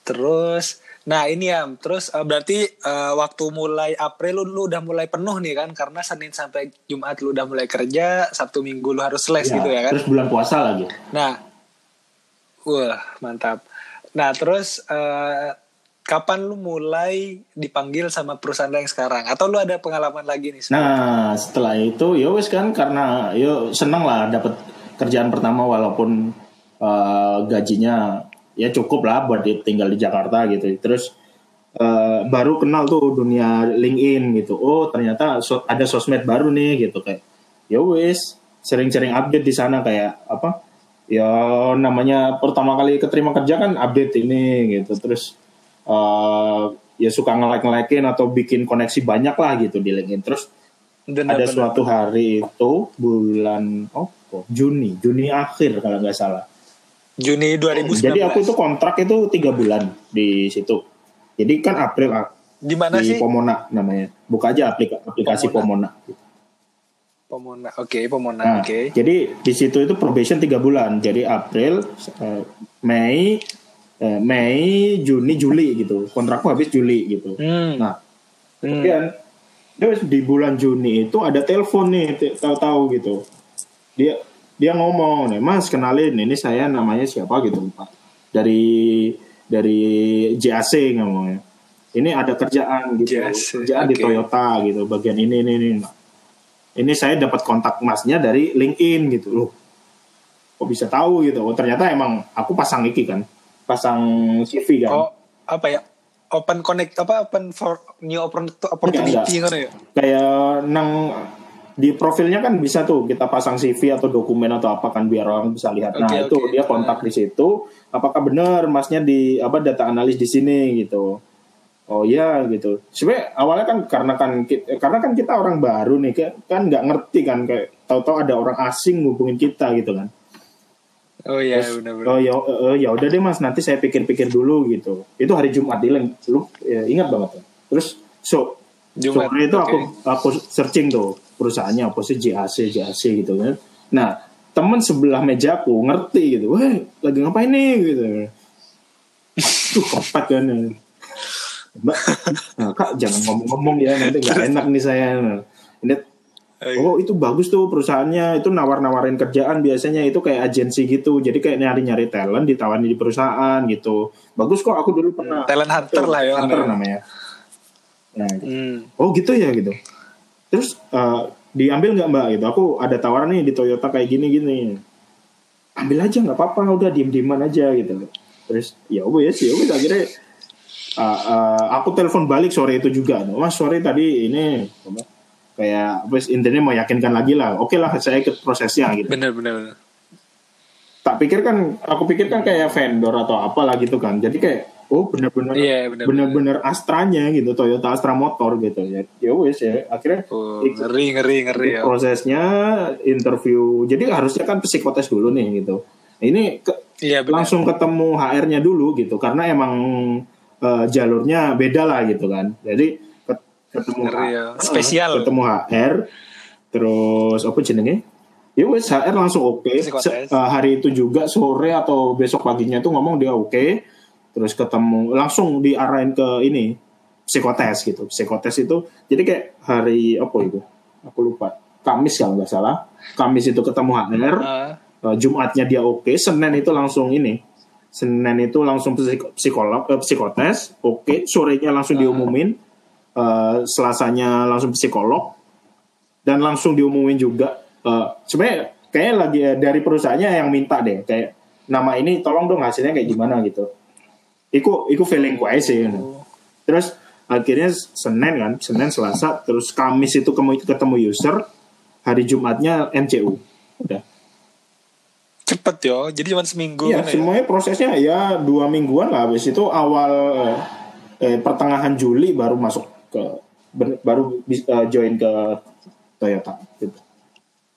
terus, nah ini ya, terus eh, berarti eh, waktu mulai April lu, lu udah mulai penuh nih kan, karena Senin sampai Jumat lu udah mulai kerja, Sabtu Minggu lu harus les Ya, gitu ya kan. Terus bulan puasa lagi. Nah, wah mantap. Nah terus eh, kapan lu mulai dipanggil sama perusahaan yang sekarang? Atau lu ada pengalaman lagi nih? Nah, setelah itu ya wes kan karena yo seneng lah dapat kerjaan pertama walaupun eh, gajinya ya cukup lah buat tinggal di Jakarta gitu. Terus eh, baru kenal tuh dunia LinkedIn gitu. Oh, ternyata so- ada sosmed baru nih gitu kayak. Ya wes, sering-sering update di sana kayak apa? Ya namanya pertama kali keterima kerja kan update ini gitu. Terus eh, ya suka nge-like-nge-likein atau bikin koneksi banyak lah gitu di LinkedIn. Terus Bener, ada bener. suatu hari itu bulan oh Juni Juni akhir kalau nggak salah Juni 2019. jadi aku itu kontrak itu tiga bulan di situ jadi kan April ah, di mana di sih? Pomona namanya buka aja aplika- aplikasi Pomona, Pomona. Oke, Pomona. Nah, Oke. jadi di situ itu probation tiga bulan jadi April eh, Mei eh, Mei Juni Juli gitu. Kontrakku habis Juli gitu. Hmm. nah Hmm. kemudian terus di bulan Juni itu ada telepon nih tahu-tahu gitu. Dia dia ngomong nih mas kenalin ini saya namanya siapa gitu pak. Dari dari JAC ngomongnya. Ini ada kerjaan gitu JAC, kerjaan di oke. Toyota gitu bagian ini ini ini ini saya dapat kontak masnya dari LinkedIn gitu. Loh kok bisa tahu gitu? Oh ternyata emang aku pasang iki kan pasang CV kan Oh, apa ya? Open connect apa open for new oppor- opportunity kan ya? kayak nang di profilnya kan bisa tuh kita pasang CV atau dokumen atau apa kan biar orang bisa lihat. Nah Oke, itu dia kontak di situ. Apakah benar masnya di apa data analis di sini gitu? Oh iya gitu. Sebenarnya awalnya kan karena kan ki- karena kan kita orang baru nih kan nggak ngerti kan kayak tahu-tahu ada orang asing ngubungin kita gitu kan. Oh iya Terus, benar-benar. oh ya eh, ya udah deh mas nanti saya pikir-pikir dulu gitu. Itu hari Jumat Dilan lu ya, ingat banget tuh. Terus so Jumat. sore itu oke. aku aku searching tuh perusahaannya apa sih JAC JAC gitu kan. Nah teman sebelah mejaku ngerti gitu, wah lagi ngapain nih gitu. Aduh kepat kan. Mbak, nah, kak jangan ngomong-ngomong ya nanti nggak enak nih saya. Ini Oh itu bagus tuh perusahaannya. Itu nawar-nawarin kerjaan biasanya. Itu kayak agensi gitu. Jadi kayak nyari-nyari talent ditawarin di perusahaan gitu. Bagus kok. Aku dulu pernah. Talent hunter lah ya. hunter namanya. nah, gitu. Hmm. oh gitu ya gitu. Terus eh, diambil nggak mbak? Gitu. Aku ada tawaran nih di Toyota kayak gini gini ambil aja nggak apa-apa. Udah diem dieman aja gitu. Terus ya wes ya wes. Akhirnya eh, eh, aku telepon balik sore itu juga. Mas sore tadi ini kayak wes intinya meyakinkan lagi lah oke lah saya ikut prosesnya gitu Bener bener. bener. tak pikir kan aku pikir kan kayak vendor atau apalah gitu kan jadi kayak oh bener-bener Iya bener. bener-bener Astranya gitu Toyota Astra Motor gitu ya ya wes ya akhirnya Oh, ikut ngeri ngeri ngeri ya. prosesnya interview jadi harusnya kan psikotes dulu nih gitu ini ke- Iya benar. langsung ketemu HR-nya dulu gitu karena emang eh, jalurnya beda lah gitu kan jadi ketemu ya. Spesial. ketemu HR terus apa jenenge ya wes HR langsung oke. Psikotes. Se- eh, hari itu juga sore atau besok paginya tuh ngomong dia oke. Terus ketemu langsung diarahin ke ini psikotes gitu. Psikotes itu jadi kayak hari apa itu? Aku lupa. Kamis kalau nggak salah. Kamis itu ketemu HR Uh, Jumatnya dia oke, Senin itu langsung ini. Senin itu langsung psik- psikolog eh, psikotes, oke, sorenya langsung diumumin. Uh, Selasanya langsung psikolog dan langsung diumumin juga. Uh, sebenarnya kayak lagi eh, dari perusahaannya yang minta deh, kayak nama ini tolong dong hasilnya kayak gimana gitu. Iku iku feeling gue sih. gitu. Terus akhirnya Senin kan, Senin Selasa, terus Kamis itu ketemu ketemu user, hari Jumatnya MCU. Udah. cepet yo. Jadi cuma seminggu Iya, kan ya. semuanya prosesnya ya dua mingguan lah. Habis itu awal eh, pertengahan Juli baru masuk ke baru eh, join ke Toyota. Gitu.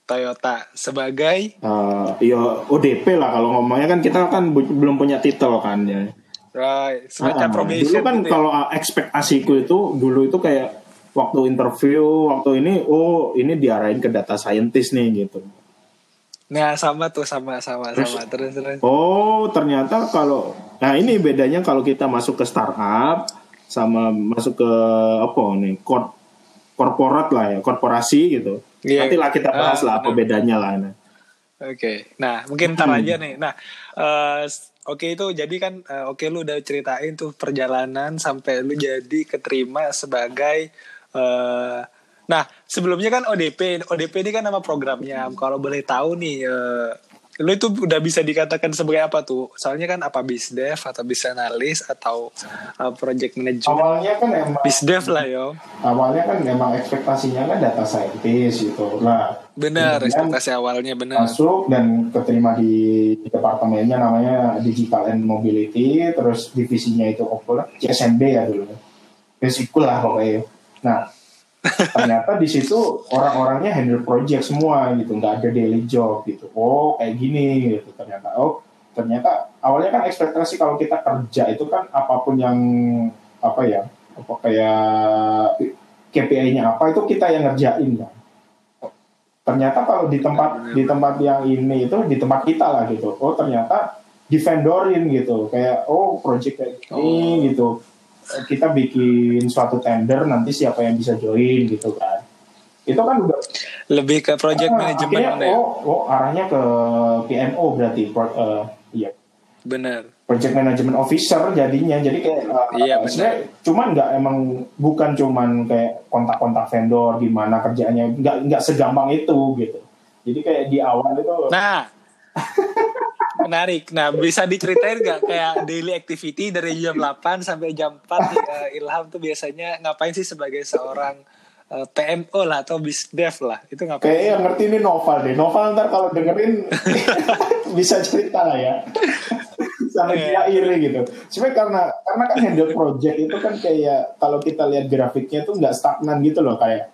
Toyota sebagai Eh, ya ODP lah kalau ngomongnya kan kita kan bu- belum punya titel kan ya. right, semacam Ah, probation. dulu kan gitu ya. kalau ah, ekspektasiku itu dulu itu kayak waktu interview waktu ini oh ini diarahin ke data scientist nih gitu. Nah, sama tuh sama sama Terus- sama terus terus. Oh, ternyata kalau nah ini bedanya kalau kita masuk ke startup sama masuk ke apa nih kor korporat lah ya, korporasi gitu. Iya. Nanti lah kita bahas Ah, lah apa benar. bedanya lah. Nah. Oke, nah mungkin ntar Hmm. aja nih. Nah, s- oke itu jadi kan, eh, oke lu udah ceritain tuh perjalanan sampai lu jadi keterima sebagai, eh, nah sebelumnya kan ODP, ODP ini kan nama programnya. Kalau boleh tahu nih, eh, lu itu udah bisa dikatakan sebagai apa tuh? Soalnya kan apa bisdev atau bis analis atau eh, project management? Awalnya kan emang Bisdev lah yo. awalnya kan emang ekspektasinya kan data scientist gitu. Nah, Benar, ekspektasi awalnya benar. masuk dan keterima di departemennya namanya Digital and Mobility, terus divisinya itu apa? CSMB ya dulu. Basic lah pokoknya. Nah, ternyata di situ orang-orangnya handle project semua gitu, nggak ada daily job gitu. Oh, kayak gini gitu ternyata. Oh, ternyata awalnya kan ekspektasi kalau kita kerja itu kan apa pun yang apa ya, apa kayak KPI-nya apa itu kita yang ngerjain kan. Ternyata kalau di tempat di tempat yang ini itu di tempat kita lah gitu. Oh ternyata divendorin gitu. Kayak oh project kayak ini gitu kita bikin suatu tender nanti siapa yang bisa join gitu kan itu kan udah Lebih ke project ah, management akhirnya, ya. oh, oh arahnya ke PMO berarti pro- eh, iya Bener. project management officer jadinya jadi kayak uh, Iya, benar. sebenarnya cuman nggak emang bukan cuman kayak kontak-kontak vendor gimana kerjaannya nggak nggak segampang itu gitu jadi kayak di awal itu Nah, menarik. Nah, bisa diceritain nggak kayak daily activity dari jam 8 sampai jam 4 eh, Ilham tuh biasanya ngapain sih sebagai seorang eh, PMO lah atau bisdev lah? Itu ngapain? kayak yang ngerti ini novel deh novel ntar kalau dengerin bisa cerita lah ya sama dia Iya. iri gitu sebenarnya karena karena kan handle project itu kan kayak kalau kita lihat grafiknya itu nggak stagnan gitu loh kayak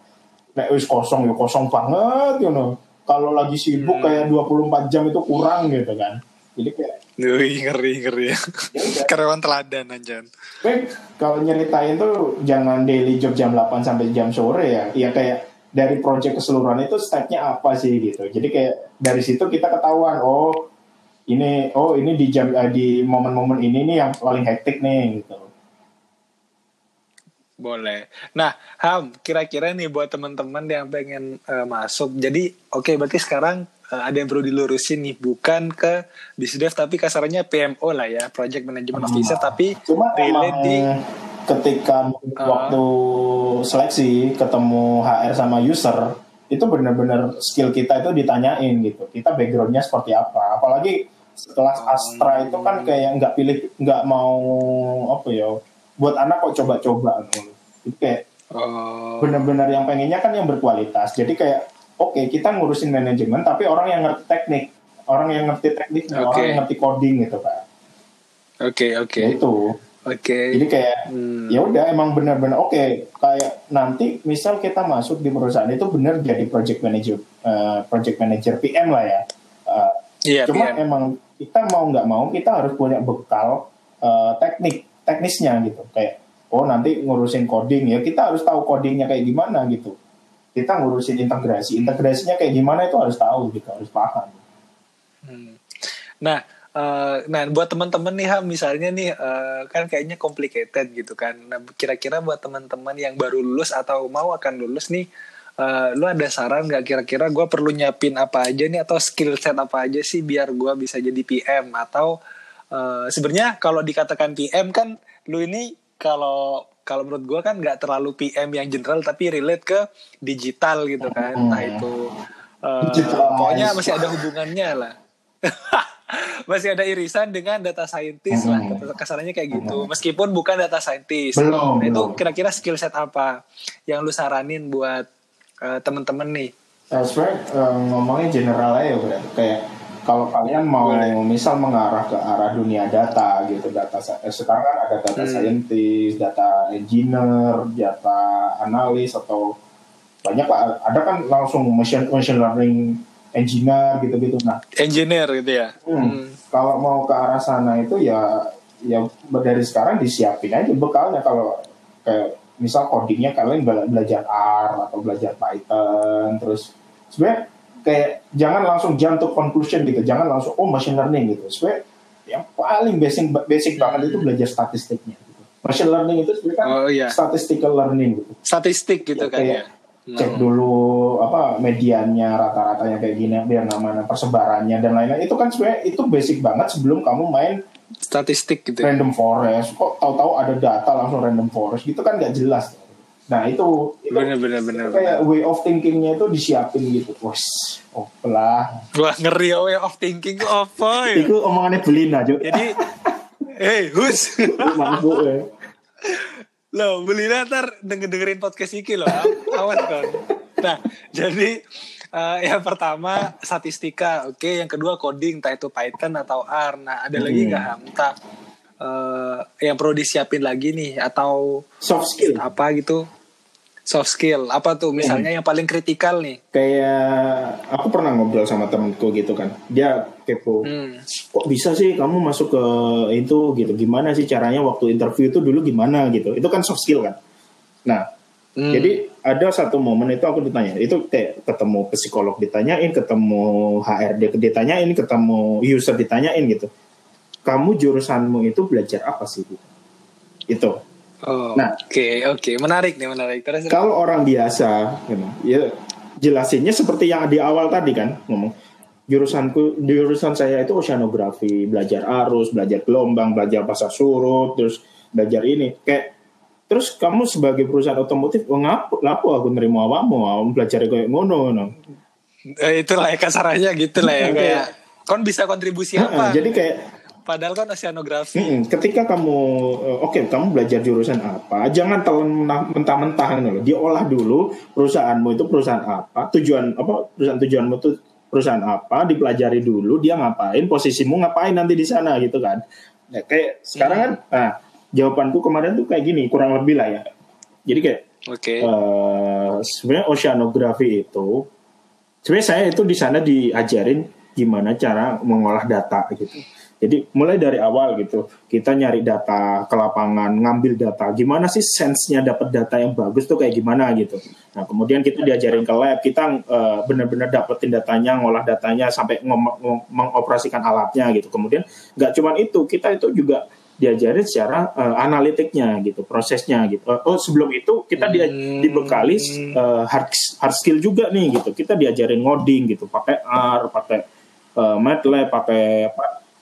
kayak wis kosong ya kosong banget you know kalau lagi sibuk Hmm. kayak 24 jam itu kurang gitu kan jadi kayak Wih, ngeri ngeri ya. ya Karyawan teladan anjan. Tapi kalau nyeritain tuh jangan daily job jam 8 sampai jam sore ya. Ya kayak dari project keseluruhan itu stepnya apa sih gitu. Jadi kayak dari situ kita ketahuan oh ini oh ini di jam eh, di momen-momen ini nih yang paling hektik nih gitu. Boleh. Nah, Ham, kira-kira nih buat teman-teman yang pengen eh, masuk. Jadi, oke berarti sekarang eh, ada yang perlu dilurusin nih, bukan ke bisdev tapi kasarnya PMO lah ya, project management officer tapi Cuma relate di ketika Ah. waktu seleksi ketemu HR sama user itu benar-benar skill kita itu ditanyain gitu. Kita backgroundnya seperti apa. Apalagi setelah Oh. Astra itu kan kayak nggak pilih nggak mau apa ya buat anak kok coba-coba gitu. Itu kayak oh, benar-benar yang pengennya kan yang berkualitas. Jadi kayak oke kita ngurusin manajemen tapi orang yang ngerti teknik, orang yang ngerti teknik, orang Oke. yang ngerti coding gitu kan. oke oke. Itu. Oke. Jadi kayak Hmm. ya udah emang benar-benar oke kayak nanti misal kita masuk di perusahaan itu benar jadi project manager eh, project manager PM lah ya. Eh, Iya, cuma PM. emang kita mau nggak mau kita harus punya bekal eh, teknik teknisnya gitu kayak oh nanti ngurusin coding ya kita harus tahu codingnya kayak gimana gitu. Kita ngurusin integrasi integrasinya kayak gimana itu harus tahu gitu harus paham. Hmm. Nah, eh, nah buat teman-teman nih Ham, misalnya nih eh, kan kayaknya complicated gitu kan. Nah, kira-kira buat teman-teman yang baru lulus atau mau akan lulus nih, eh, lu ada saran nggak kira-kira gue perlu nyiapin apa aja nih atau skill set apa aja sih biar gue bisa jadi PM atau eh, sebenarnya kalau dikatakan PM kan lu ini kalau kalau menurut gue kan nggak terlalu PM yang general tapi relate ke digital gitu kan, Hmm. itu eh, Digitalize. pokoknya masih ada hubungannya lah. masih ada irisan dengan data scientist lah Hmm. kasarannya kayak gitu meskipun bukan data scientist Belum, nah, itu kira-kira skill set apa yang lu saranin buat eh, temen-temen nih Nah, sebenarnya eh, ngomongnya general aja ya berarti kayak kalau kalian mau Boleh. misal mengarah ke arah dunia data gitu data eh, sekarang kan ada data Hmm. scientist, data engineer, data analis atau banyak pak ada kan langsung machine machine learning engineer gitu-gitu. Nah, engineer gitu ya hmm, Hmm. kalau mau ke arah sana itu ya ya dari sekarang disiapin aja bekalnya kalau kayak misal codingnya kalian bela- belajar R atau belajar Python terus sebenarnya kayak jangan langsung jump to conclusion gitu jangan langsung oh machine learning gitu. Sebenarnya yang paling basic basic banget itu belajar statistiknya gitu. machine learning itu sebenarnya kan oh iya. statistical learning gitu. Statistik gitu Ya, kan kayak ya? cek dulu apa mediannya rata-ratanya kayak gini biar mana persebarannya dan lain-lain. Itu kan sebenarnya itu basic banget sebelum kamu main statistik gitu ya. random forest. Kok tahu-tahu ada data langsung random forest gitu kan nggak jelas nah itu, itu bener bener bener kayak way of thinkingnya itu disiapin gitu wes oh belah wah ngeri ya way of thinking apa ya itu omongannya Belina Jo jadi eh hus mabuk ya Loh, beli ntar denger dengerin podcast iki loh, awas kan. Nah, jadi eh, yang pertama statistika, oke. Yang kedua coding, entah itu Python atau R. Nah, ada lagi Hmm. nggak Ham? Entah eh, yang perlu disiapin lagi nih atau soft skill apa gitu? Soft skill, apa tuh? Misalnya yang paling kritikal nih. kayak aku pernah ngobrol sama temenku gitu kan dia kepo Hmm. kok bisa sih kamu masuk ke itu gitu gimana sih caranya waktu interview itu dulu gimana gitu itu kan soft skill kan nah Hmm. jadi ada satu momen itu aku ditanya itu kayak ketemu psikolog ditanyain ketemu HRD ditanyain ketemu user ditanyain gitu kamu jurusanmu itu belajar apa sih? Itu. Oh, Nah. oke oke menarik nih menarik. Terus Kalau orang biasa, know, ya jelasinnya seperti yang di awal tadi kan ngomong jurusanku jurusan saya itu oceanografi, belajar arus, belajar gelombang, belajar pasang surut, terus belajar ini kayak terus kamu sebagai perusahaan otomotif oh, ngapu lapo aku nerima awamu awam belajar kayak ngono ngono. eh, itulah ya kasarannya gitu lah ya Iya, kayak kon bisa kontribusi apa? jadi kayak Padahal kan oceanografi. Mm-mm. Ketika kamu, eh, oke, kamu belajar jurusan apa? Jangan telan mentah- mentah-mentah gitu loh. Diolah dulu perusahaanmu itu perusahaan apa? Tujuan apa? Perusahaan tujuanmu itu perusahaan apa? Dipelajari dulu. Dia ngapain? Posisimu ngapain nanti di sana gitu kan? Ya, kayak sekarang kan, nah, jawabanku kemarin tuh kayak gini, kurang lebih lah ya. Jadi kayak Oke. eh, sebenarnya oceanografi itu sebenarnya saya itu di sana diajarin gimana cara mengolah data gitu. Jadi mulai dari awal gitu kita nyari data ke lapangan, ngambil data, gimana sih sense-nya dapat data yang bagus tuh kayak gimana gitu. Nah kemudian kita diajarin ke lab, kita eh, benar-benar dapetin datanya, ngolah datanya sampai mengoperasikan alatnya gitu. Kemudian nggak cuman itu, kita itu juga diajarin secara eh, analitiknya gitu, prosesnya gitu. Eh, Oh sebelum itu kita dia Hmm. dibekali eh, hard hard skill juga nih gitu. Kita diajarin ngoding gitu, pakai R, pakai eh, MATLAB, pakai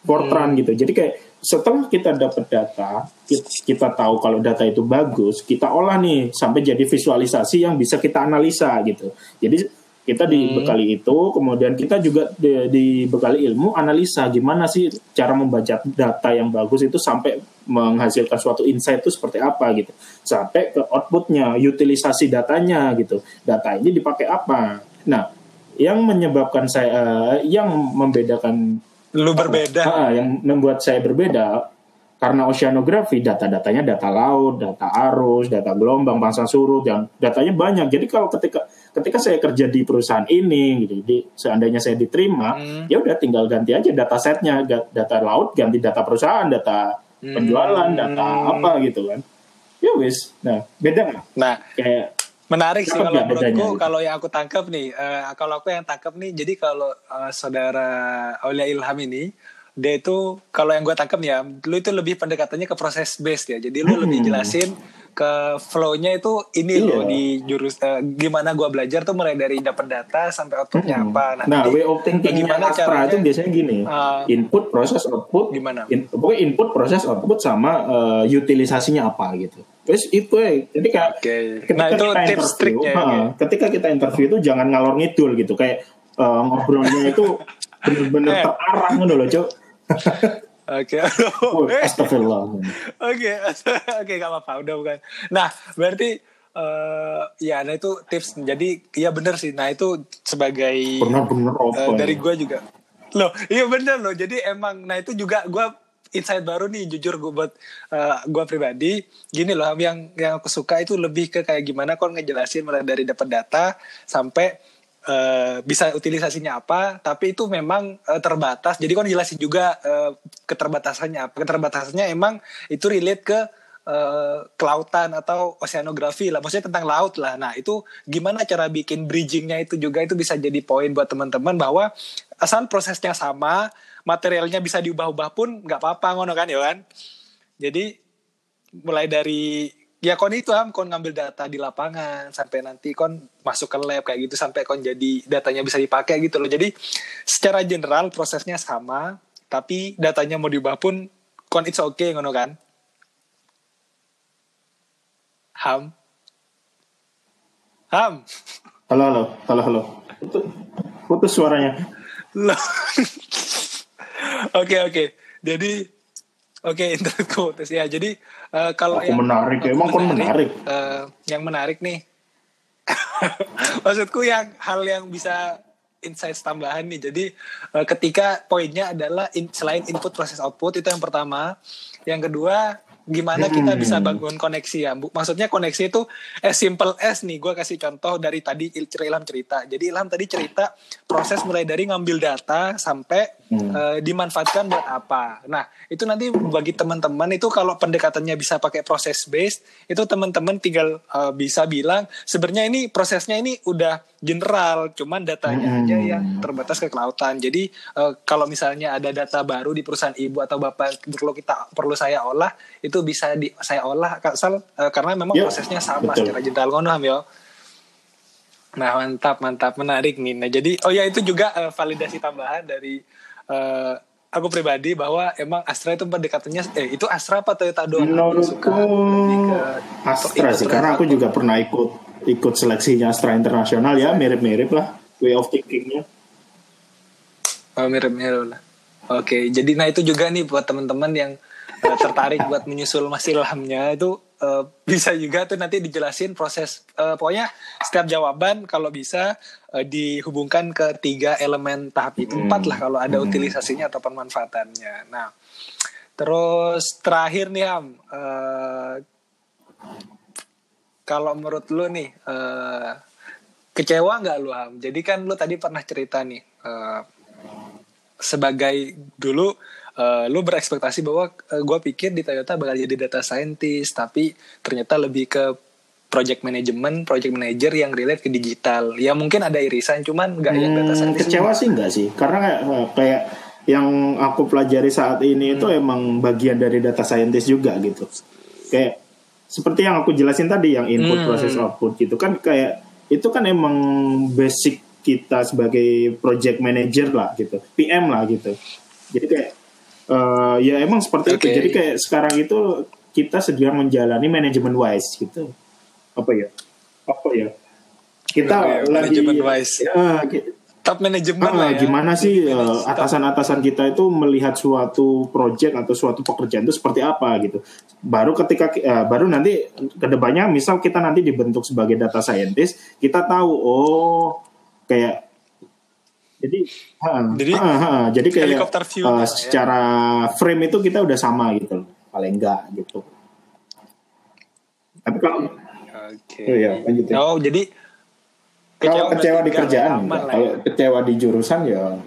Fortran gitu. Jadi kayak setelah kita dapat data, kita, kita tahu kalau data itu bagus, kita olah nih sampai jadi visualisasi yang bisa kita analisa gitu. Jadi kita dibekali itu, kemudian kita juga di- dibekali ilmu analisa gimana sih cara membaca data yang bagus itu sampai menghasilkan suatu insight itu seperti apa gitu, sampai ke outputnya, utilisasi datanya gitu, data ini dipakai apa. Nah, yang menyebabkan saya, eh, yang membedakan Lu berbeda. Ah, yang membuat saya berbeda karena oceanografi data-datanya data laut, data arus, data gelombang, pasang surut, dan datanya banyak. Jadi kalau ketika ketika saya kerja di perusahaan ini, gitu, di, seandainya saya diterima, Hmm. ya udah tinggal ganti aja data setnya, data laut ganti data perusahaan, data penjualan, data Hmm. apa gitu kan. Ya wis, nah beda nggak? Nah, Kayak menarik sih Apa kalau menurutku gitu? kalau yang aku tangkap nih eh, kalau aku yang tangkap nih jadi kalau eh, saudara Aulia Ilham ini dia itu kalau yang gue tangkap ya lu itu lebih pendekatannya ke proses based ya jadi lu lebih Hmm. jelasin ke flow-nya itu ini Iya. loh di jurus eh, gimana gue belajar tuh mulai dari dapat data sampai outputnya Hmm. apa Nah, Nanti way of thinking gimana Astra caranya- itu biasanya gini. Uh, input, proses, output. Gimana? In, pokoknya input, proses, output sama uh, utilisasinya apa gitu. Terus itu ya. Jadi kayak Oke. ketika Nah, itu kita tips interview, ya, ketika kita interview itu jangan ngalor ngidul gitu. Kayak uh, ngobrolnya itu bener-bener terarah gitu loh, Cok. Oke, Eh, astagfirullah. Oke, oke gak apa-apa, udah bukan. Nah, berarti eh ya, nah itu tips. Jadi, iya bener sih. Nah itu sebagai Bener-bener eh, apa dari ya? gue juga. Loh, iya bener loh. Jadi emang, nah itu juga gue insight baru nih jujur gue buat gue pribadi gini loh yang yang aku suka itu lebih ke kayak gimana kok ngejelasin mulai dari dapat data sampai eh, bisa utilisasinya apa tapi itu memang eh, terbatas. Jadi kan jelasin juga eh, keterbatasannya apa. Keterbatasannya emang itu relate ke eh, kelautan atau oceanografi lah. Maksudnya tentang laut lah. Nah itu gimana cara bikin bridgingnya itu juga itu bisa jadi poin buat teman-teman bahwa asal prosesnya sama materialnya bisa diubah-ubah pun nggak apa-apa ngono kan ya kan? Jadi mulai dari ya kon itu am kon ngambil data di lapangan sampai nanti kon masuk ke lab kayak gitu sampai kon jadi datanya bisa dipakai gitu loh jadi secara general prosesnya sama tapi datanya mau diubah pun kon it's okay ngono kan ham ham Halo, halo, halo, halo. Putus, putus suaranya. Oke oke. Jadi oke internetku putus ya. Jadi eh, kalau Aku menarik ya. Emang kon menarik? eh, yang menarik nih. Maksudku yang hal yang bisa insight tambahan nih. Jadi eh, ketika poinnya adalah in- selain input proses output itu yang pertama. Yang kedua gimana kita Hmm. bisa bangun koneksi ya. Bu- Maksudnya koneksi itu as simple as nih. Gue kasih contoh dari tadi Il- Ilham cerita. Jadi Ilham tadi cerita proses mulai dari ngambil data sampai hmm. uh, dimanfaatkan buat apa. Nah, itu nanti bagi teman-teman itu kalau pendekatannya bisa pakai proses based, itu teman-teman tinggal uh, bisa bilang sebenarnya ini prosesnya ini udah general, cuman datanya hmm. aja yang terbatas ke kelautan. Jadi uh, kalau misalnya ada data baru di perusahaan ibu atau bapak perlu kita perlu saya olah, itu bisa di saya olah asal uh, karena memang ya, prosesnya sama betul. secara general ngono ya. Nah mantap mantap menarik nih. Nah jadi oh ya itu juga uh, validasi tambahan dari uh, aku pribadi bahwa emang Astra itu pendekatannya eh itu Astra apa Toyota doang? Menurutku Astra sih karena aku juga pernah ikut ikut seleksinya Astra internasional ya mirip-mirip lah way of thinkingnya. Oh mirip-mirip lah. Oke jadi nah itu juga nih buat teman-teman yang tertarik buat menyusul masih ilhamnya itu uh, bisa juga tuh nanti dijelasin proses uh, pokoknya setiap jawaban kalau bisa uh, dihubungkan ke tiga elemen tahap itu hmm. empat lah kalau ada hmm. utilisasinya atau pemanfaatannya. Nah terus terakhir nih Am uh, kalau menurut lu nih uh, kecewa nggak lu Am? Jadi kan lu tadi pernah cerita nih uh, sebagai dulu uh, lu berekspektasi bahwa uh, eh, gue pikir di Toyota bakal jadi data scientist tapi ternyata lebih ke project management, project manager yang relate ke digital. Ya mungkin ada irisan, cuman nggak hmm, yang data scientist. Kecewa sih nggak sih, karena kayak, eh, kayak yang aku pelajari saat ini hmm. itu emang bagian dari data scientist juga gitu. Kayak seperti yang aku jelasin tadi, yang input, hmm. proses, output gitu kan kayak itu kan emang basic kita sebagai project manager lah gitu, PM lah gitu. Jadi kayak uh, ya emang seperti okay. itu jadi kayak sekarang itu kita sedang menjalani manajemen wise gitu. Apa ya? Apa ya? Kita okay, lagi wise. uh, top manajemen uh, ya. gimana sih uh, atasan-atasan kita itu melihat suatu project atau suatu pekerjaan itu seperti apa gitu. Baru ketika uh, baru nanti ke depannya misal kita nanti dibentuk sebagai data scientist kita tahu oh kayak jadi, ha, jadi, ha, ha, jadi kayak helikopter view uh, secara ya. frame itu kita udah sama gitu, paling enggak gitu. Tapi kalau, okay. oh ya lanjut ya. Oh jadi kalau kecewa di kerjaan, kalau ya. kecewa di jurusan ya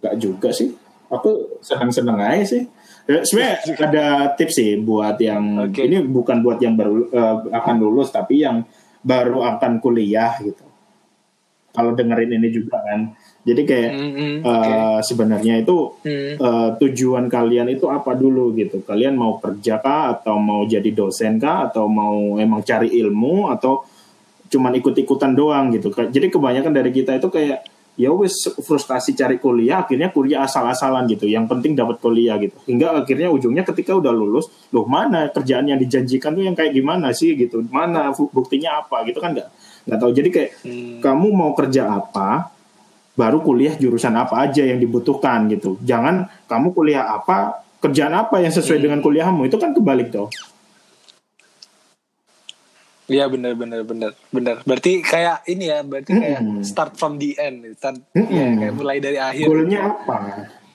enggak juga sih. Aku senang-senang aja sih. Ya, sebenarnya ada tips sih buat yang okay. ini bukan buat yang baru uh, akan lulus tapi yang baru akan kuliah gitu. Kalau dengerin ini juga kan jadi kayak mm-hmm. uh, okay. sebenarnya itu mm. uh, tujuan kalian itu apa dulu gitu. Kalian mau kerja kah atau mau jadi dosen kah atau mau emang cari ilmu atau cuman ikut-ikutan doang gitu. Jadi kebanyakan dari kita itu kayak ya wes frustasi cari kuliah akhirnya kuliah asal-asalan gitu yang penting dapat kuliah gitu hingga akhirnya ujungnya ketika udah lulus loh mana kerjaan yang dijanjikan tuh yang kayak gimana sih gitu mana buktinya apa gitu kan nggak nggak tahu jadi kayak hmm. kamu mau kerja apa baru kuliah jurusan apa aja yang dibutuhkan gitu. Jangan kamu kuliah apa, kerjaan apa yang sesuai hmm. dengan kuliahmu itu kan kebalik tuh. Iya benar benar benar benar. Berarti kayak ini ya, berarti kayak hmm. start from the end, start hmm. ya, kayak mulai dari akhir. Goalnya apa?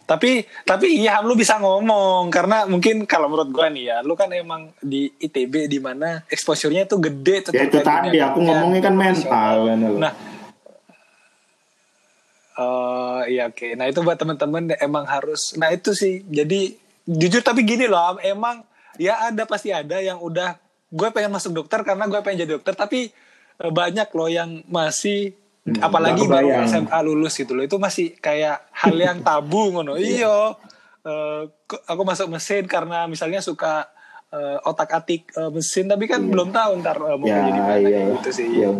Tapi tapi iya lu bisa ngomong karena mungkin kalau menurut gua nih ya, lu kan emang di ITB di mana exposure-nya itu gede. Ya itu tadi aku ngomongnya kan mental. Nah, Oh iya oke. Okay. Nah itu buat teman-teman emang harus. Nah itu sih. Jadi jujur tapi gini loh. Emang ya ada pasti ada yang udah. Gue pengen masuk dokter karena gue pengen jadi dokter. Tapi eh, banyak loh yang masih. Hmm, apalagi baru SMA lulus gitu loh. Itu masih kayak hal yang tabu ngono. Iya. Uh, aku masuk mesin karena misalnya suka uh, otak atik uh, mesin. Tapi kan yeah. belum tahu ntar uh, mau ya, jadi mana iya. gitu sih. Iya.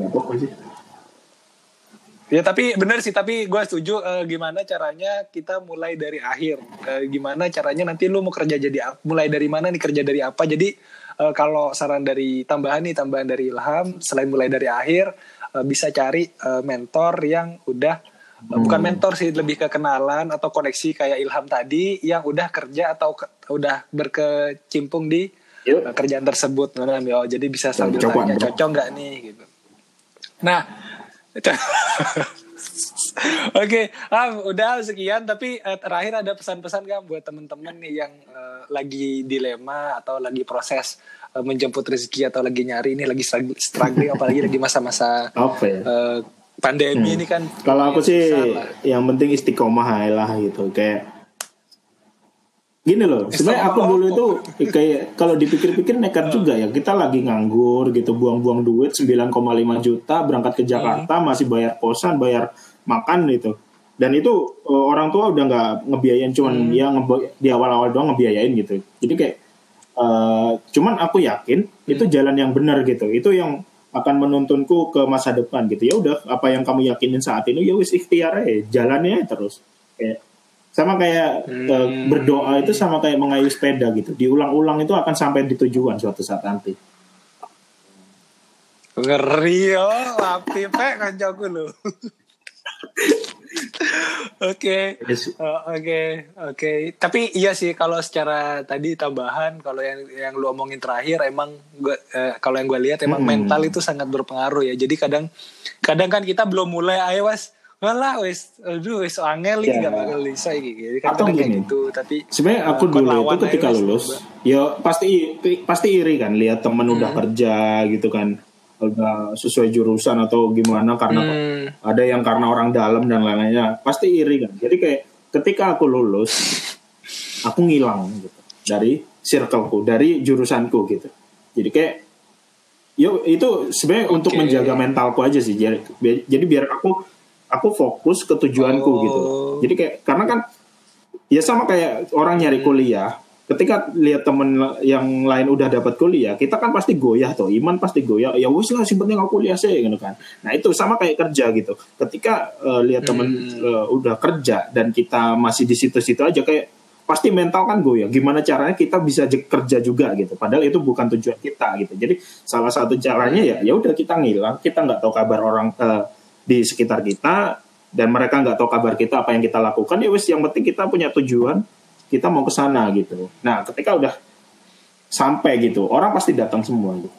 Ya tapi benar sih tapi gue setuju uh, gimana caranya kita mulai dari akhir. Uh, gimana caranya nanti lu mau kerja jadi mulai dari mana nih kerja dari apa? Jadi uh, kalau saran dari tambahan nih tambahan dari Ilham selain mulai dari akhir uh, bisa cari uh, mentor yang udah uh, bukan mentor sih lebih ke kenalan atau koneksi kayak Ilham tadi yang udah kerja atau ke, udah berkecimpung di uh, kerjaan tersebut nah, jadi bisa sambil tanya cocok nggak nih? Gitu. Nah Oke, okay. ah, udah sekian. Tapi uh, terakhir ada pesan-pesan kan buat teman-teman nih yang uh, lagi dilema atau lagi proses uh, menjemput rezeki atau lagi nyari ini lagi struggling, apalagi lagi masa-masa okay. uh, pandemi Hmm. ini kan Kalau aku sih yang penting istiqomah lah gitu kayak gini loh sebenarnya aku dulu itu kayak kalau dipikir-pikir nekat juga ya. Kita lagi nganggur gitu buang-buang duit 9,5 juta berangkat ke Jakarta masih bayar kosan bayar makan gitu. Dan itu eh, orang tua udah nggak ngebiayain cuman ya ngebe- di awal-awal doang ngebiayain gitu. Jadi kayak eh, cuman aku yakin itu jalan yang benar gitu. Itu yang akan menuntunku ke masa depan gitu. Ya udah apa yang kamu yakinin saat ini ya wis ikhtiar aja jalannya terus. Kayak sama kayak Hmm. eh, berdoa itu sama kayak mengayuh sepeda gitu diulang-ulang itu akan sampai di tujuan suatu saat nanti ngeri yo lapi pe kancaku lu Oke. Oh, oke, oke. Tapi iya sih kalau secara tadi tambahan, kalau yang yang lu omongin terakhir, emang gua eh, kalau yang gue lihat emang Hmm. mental itu sangat berpengaruh ya. Jadi kadang kadang kan kita belum mulai, ayo was, walah wes, aduh wes angel nih Ya. gak bakal bisa gitu. Kan Atau gini. gitu. Tapi sebenarnya aku eh, kon dulu lawan itu ketika lulus ya pasti pasti iri kan lihat temen udah Hmm. kerja gitu kan udah sesuai jurusan atau gimana karena Hmm. ada yang karena orang dalam dan lain-lainnya pasti iri kan jadi kayak ketika aku lulus aku ngilang gitu dari circleku dari jurusanku gitu jadi kayak yo itu sebenarnya untuk Oke. menjaga mentalku aja sih jadi, jadi biar aku aku fokus ke tujuanku Oh. gitu. Jadi kayak karena kan ya sama kayak orang nyari kuliah ketika lihat temen yang lain udah dapat kuliah kita kan pasti goyah tuh iman pasti goyah ya wis lah sih penting aku kuliah sih gitu kan. Nah itu sama kayak kerja gitu. Ketika eh, lihat temen eh, udah kerja dan kita masih di situ-situ aja kayak pasti mental kan goyah. Gimana caranya kita bisa kerja juga gitu? Padahal itu bukan tujuan kita gitu. Jadi salah satu caranya ya ya udah kita ngilang kita nggak tahu kabar orang eh, di sekitar kita dan mereka nggak tahu kabar kita apa yang kita lakukan ya wis yang penting kita punya tujuan kita mau ke sana gitu nah ketika udah sampai gitu orang pasti datang semua gitu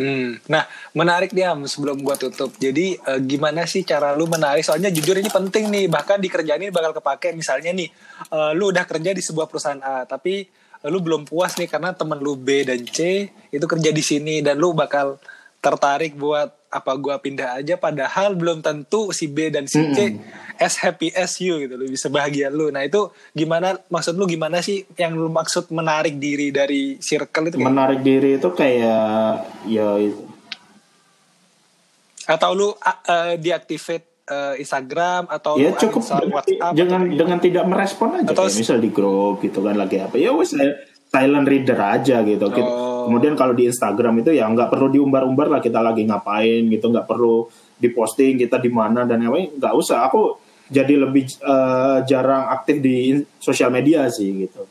Hmm. Nah, menarik dia sebelum gua tutup. Jadi eh, gimana sih cara lu menarik? Soalnya jujur ini penting nih. Bahkan di kerjaan ini bakal kepake. Misalnya nih, eh, lu udah kerja di sebuah perusahaan A, tapi lu belum puas nih karena temen lu B dan C itu kerja di sini dan lu bakal tertarik buat apa gua pindah aja padahal belum tentu si B dan si C as happy as you gitu lu bisa bahagia lu. Nah, itu gimana maksud lu gimana sih yang lu maksud menarik diri dari circle itu kayak? Menarik diri itu kayak ya atau lu uh, deactivate uh, Instagram atau ya cukup. dengan, WhatsApp jangan atau dengan tidak merespon aja. Atau- kayak misal di grup gitu kan lagi apa. Ya eh, silent reader aja gitu. Kita- Oh. kemudian kalau di Instagram itu ya nggak perlu diumbar-umbar lah kita lagi ngapain gitu nggak perlu diposting kita di mana dan yang lain nggak usah. Aku jadi lebih eh, jarang aktif di sosial media sih gitu.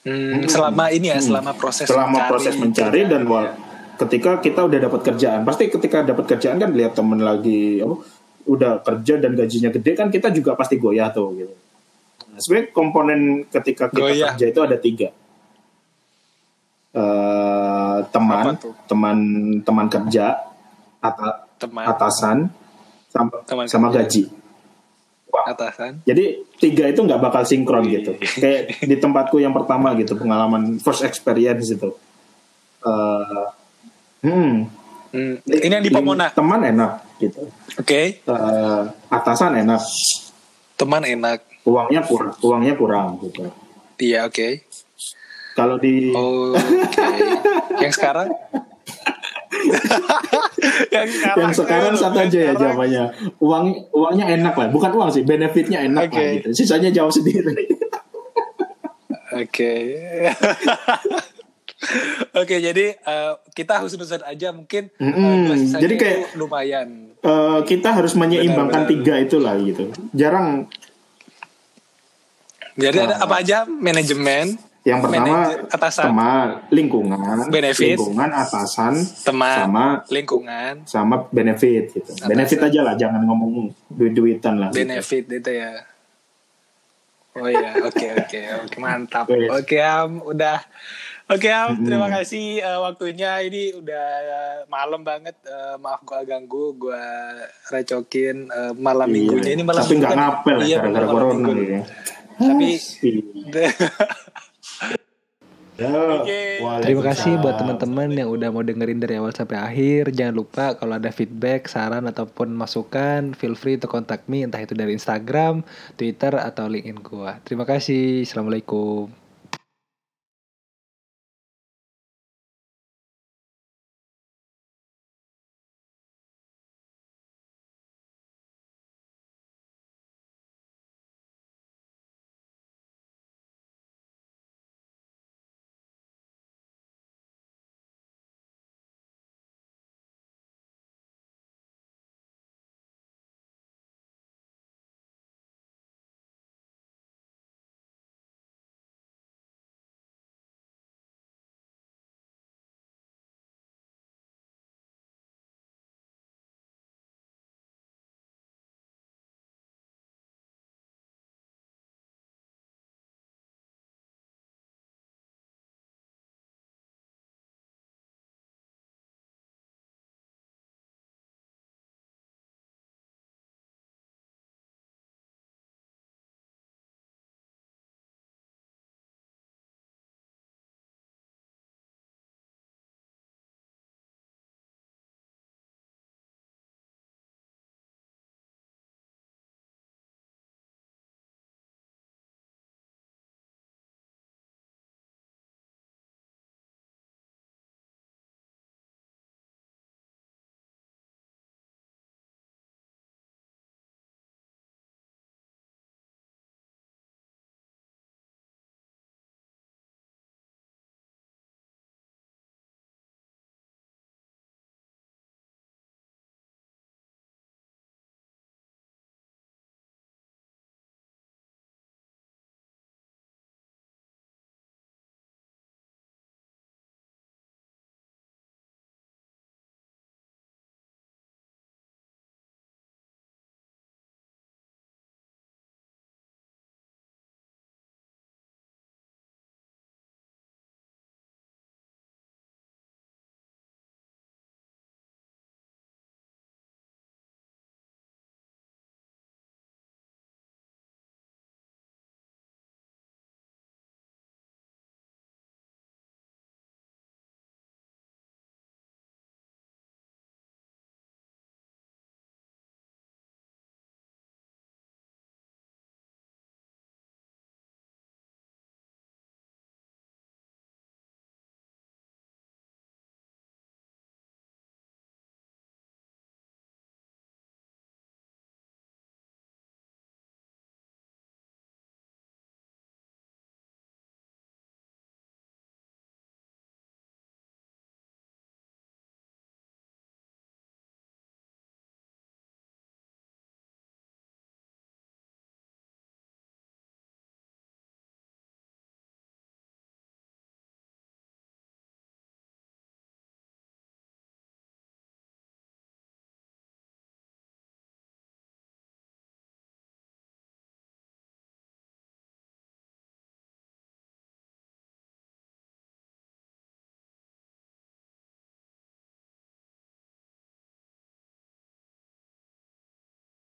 Hmm, selama ini ya selama proses selama mencari proses mencari dan wal- ketika kita udah dapat kerjaan pasti ketika dapat kerjaan kan lihat temen lagi apa, udah kerja dan gajinya gede kan kita juga pasti goyah tuh gitu. Nah, sebenarnya komponen ketika kita Goyah. kerja itu ada tiga Eh, teman teman teman kerja ata- teman atasan sama, Teman sama kerja. gaji atasan jadi tiga itu nggak bakal sinkron Wih. gitu. Kayak di tempatku yang pertama gitu pengalaman first experience itu. Eh, hmm, Hmm, ini yang di Pomona Teman enak gitu. oke Eh, atasan enak, teman enak uangnya kurang, uangnya kurang gitu. iya oke Kalau di Oh, oke yang sekarang yang sekarang yang sekarang satu yang aja ya jawabannya. Uang uangnya enak lah, bukan uang sih, benefitnya enak Oke. lah gitu. Sisanya jauh sendiri. Oke. Oke, jadi eh, kita husnuzon aja mungkin sisanya Jadi kayak- lumayan. Eh, kita harus menyeimbangkan Benar-benar. tiga itulah gitu. Jarang Jadi ada Nah. apa aja? Manajemen, Yang pertama manajer, atasan, teman, lingkungan, Benefit. lingkungan, atasan, teman, sama lingkungan, sama benefit gitu. Benefit aja lah, jangan ngomong duit-duitan lah. gitu. benefit itu ya. Oh iya, oke oke oke mantap. Oke Am, udah. Oke Am, terima kasih eh, waktunya. Ini udah eh, malam banget. Eh, maaf gua ganggu, gua recokin eh, malam Iya. minggunya ini malam Tapi nggak kan? ngapel ya Iya, gara-gara malam corona minggu. gitu ya. Tapi Oke. Terima kasih buat teman-teman yang udah mau dengerin dari awal sampai akhir. Jangan lupa kalau ada feedback, saran ataupun masukan, feel free to contact me entah itu dari Instagram, Twitter atau LinkedIn gua. Terima kasih. Assalamualaikum.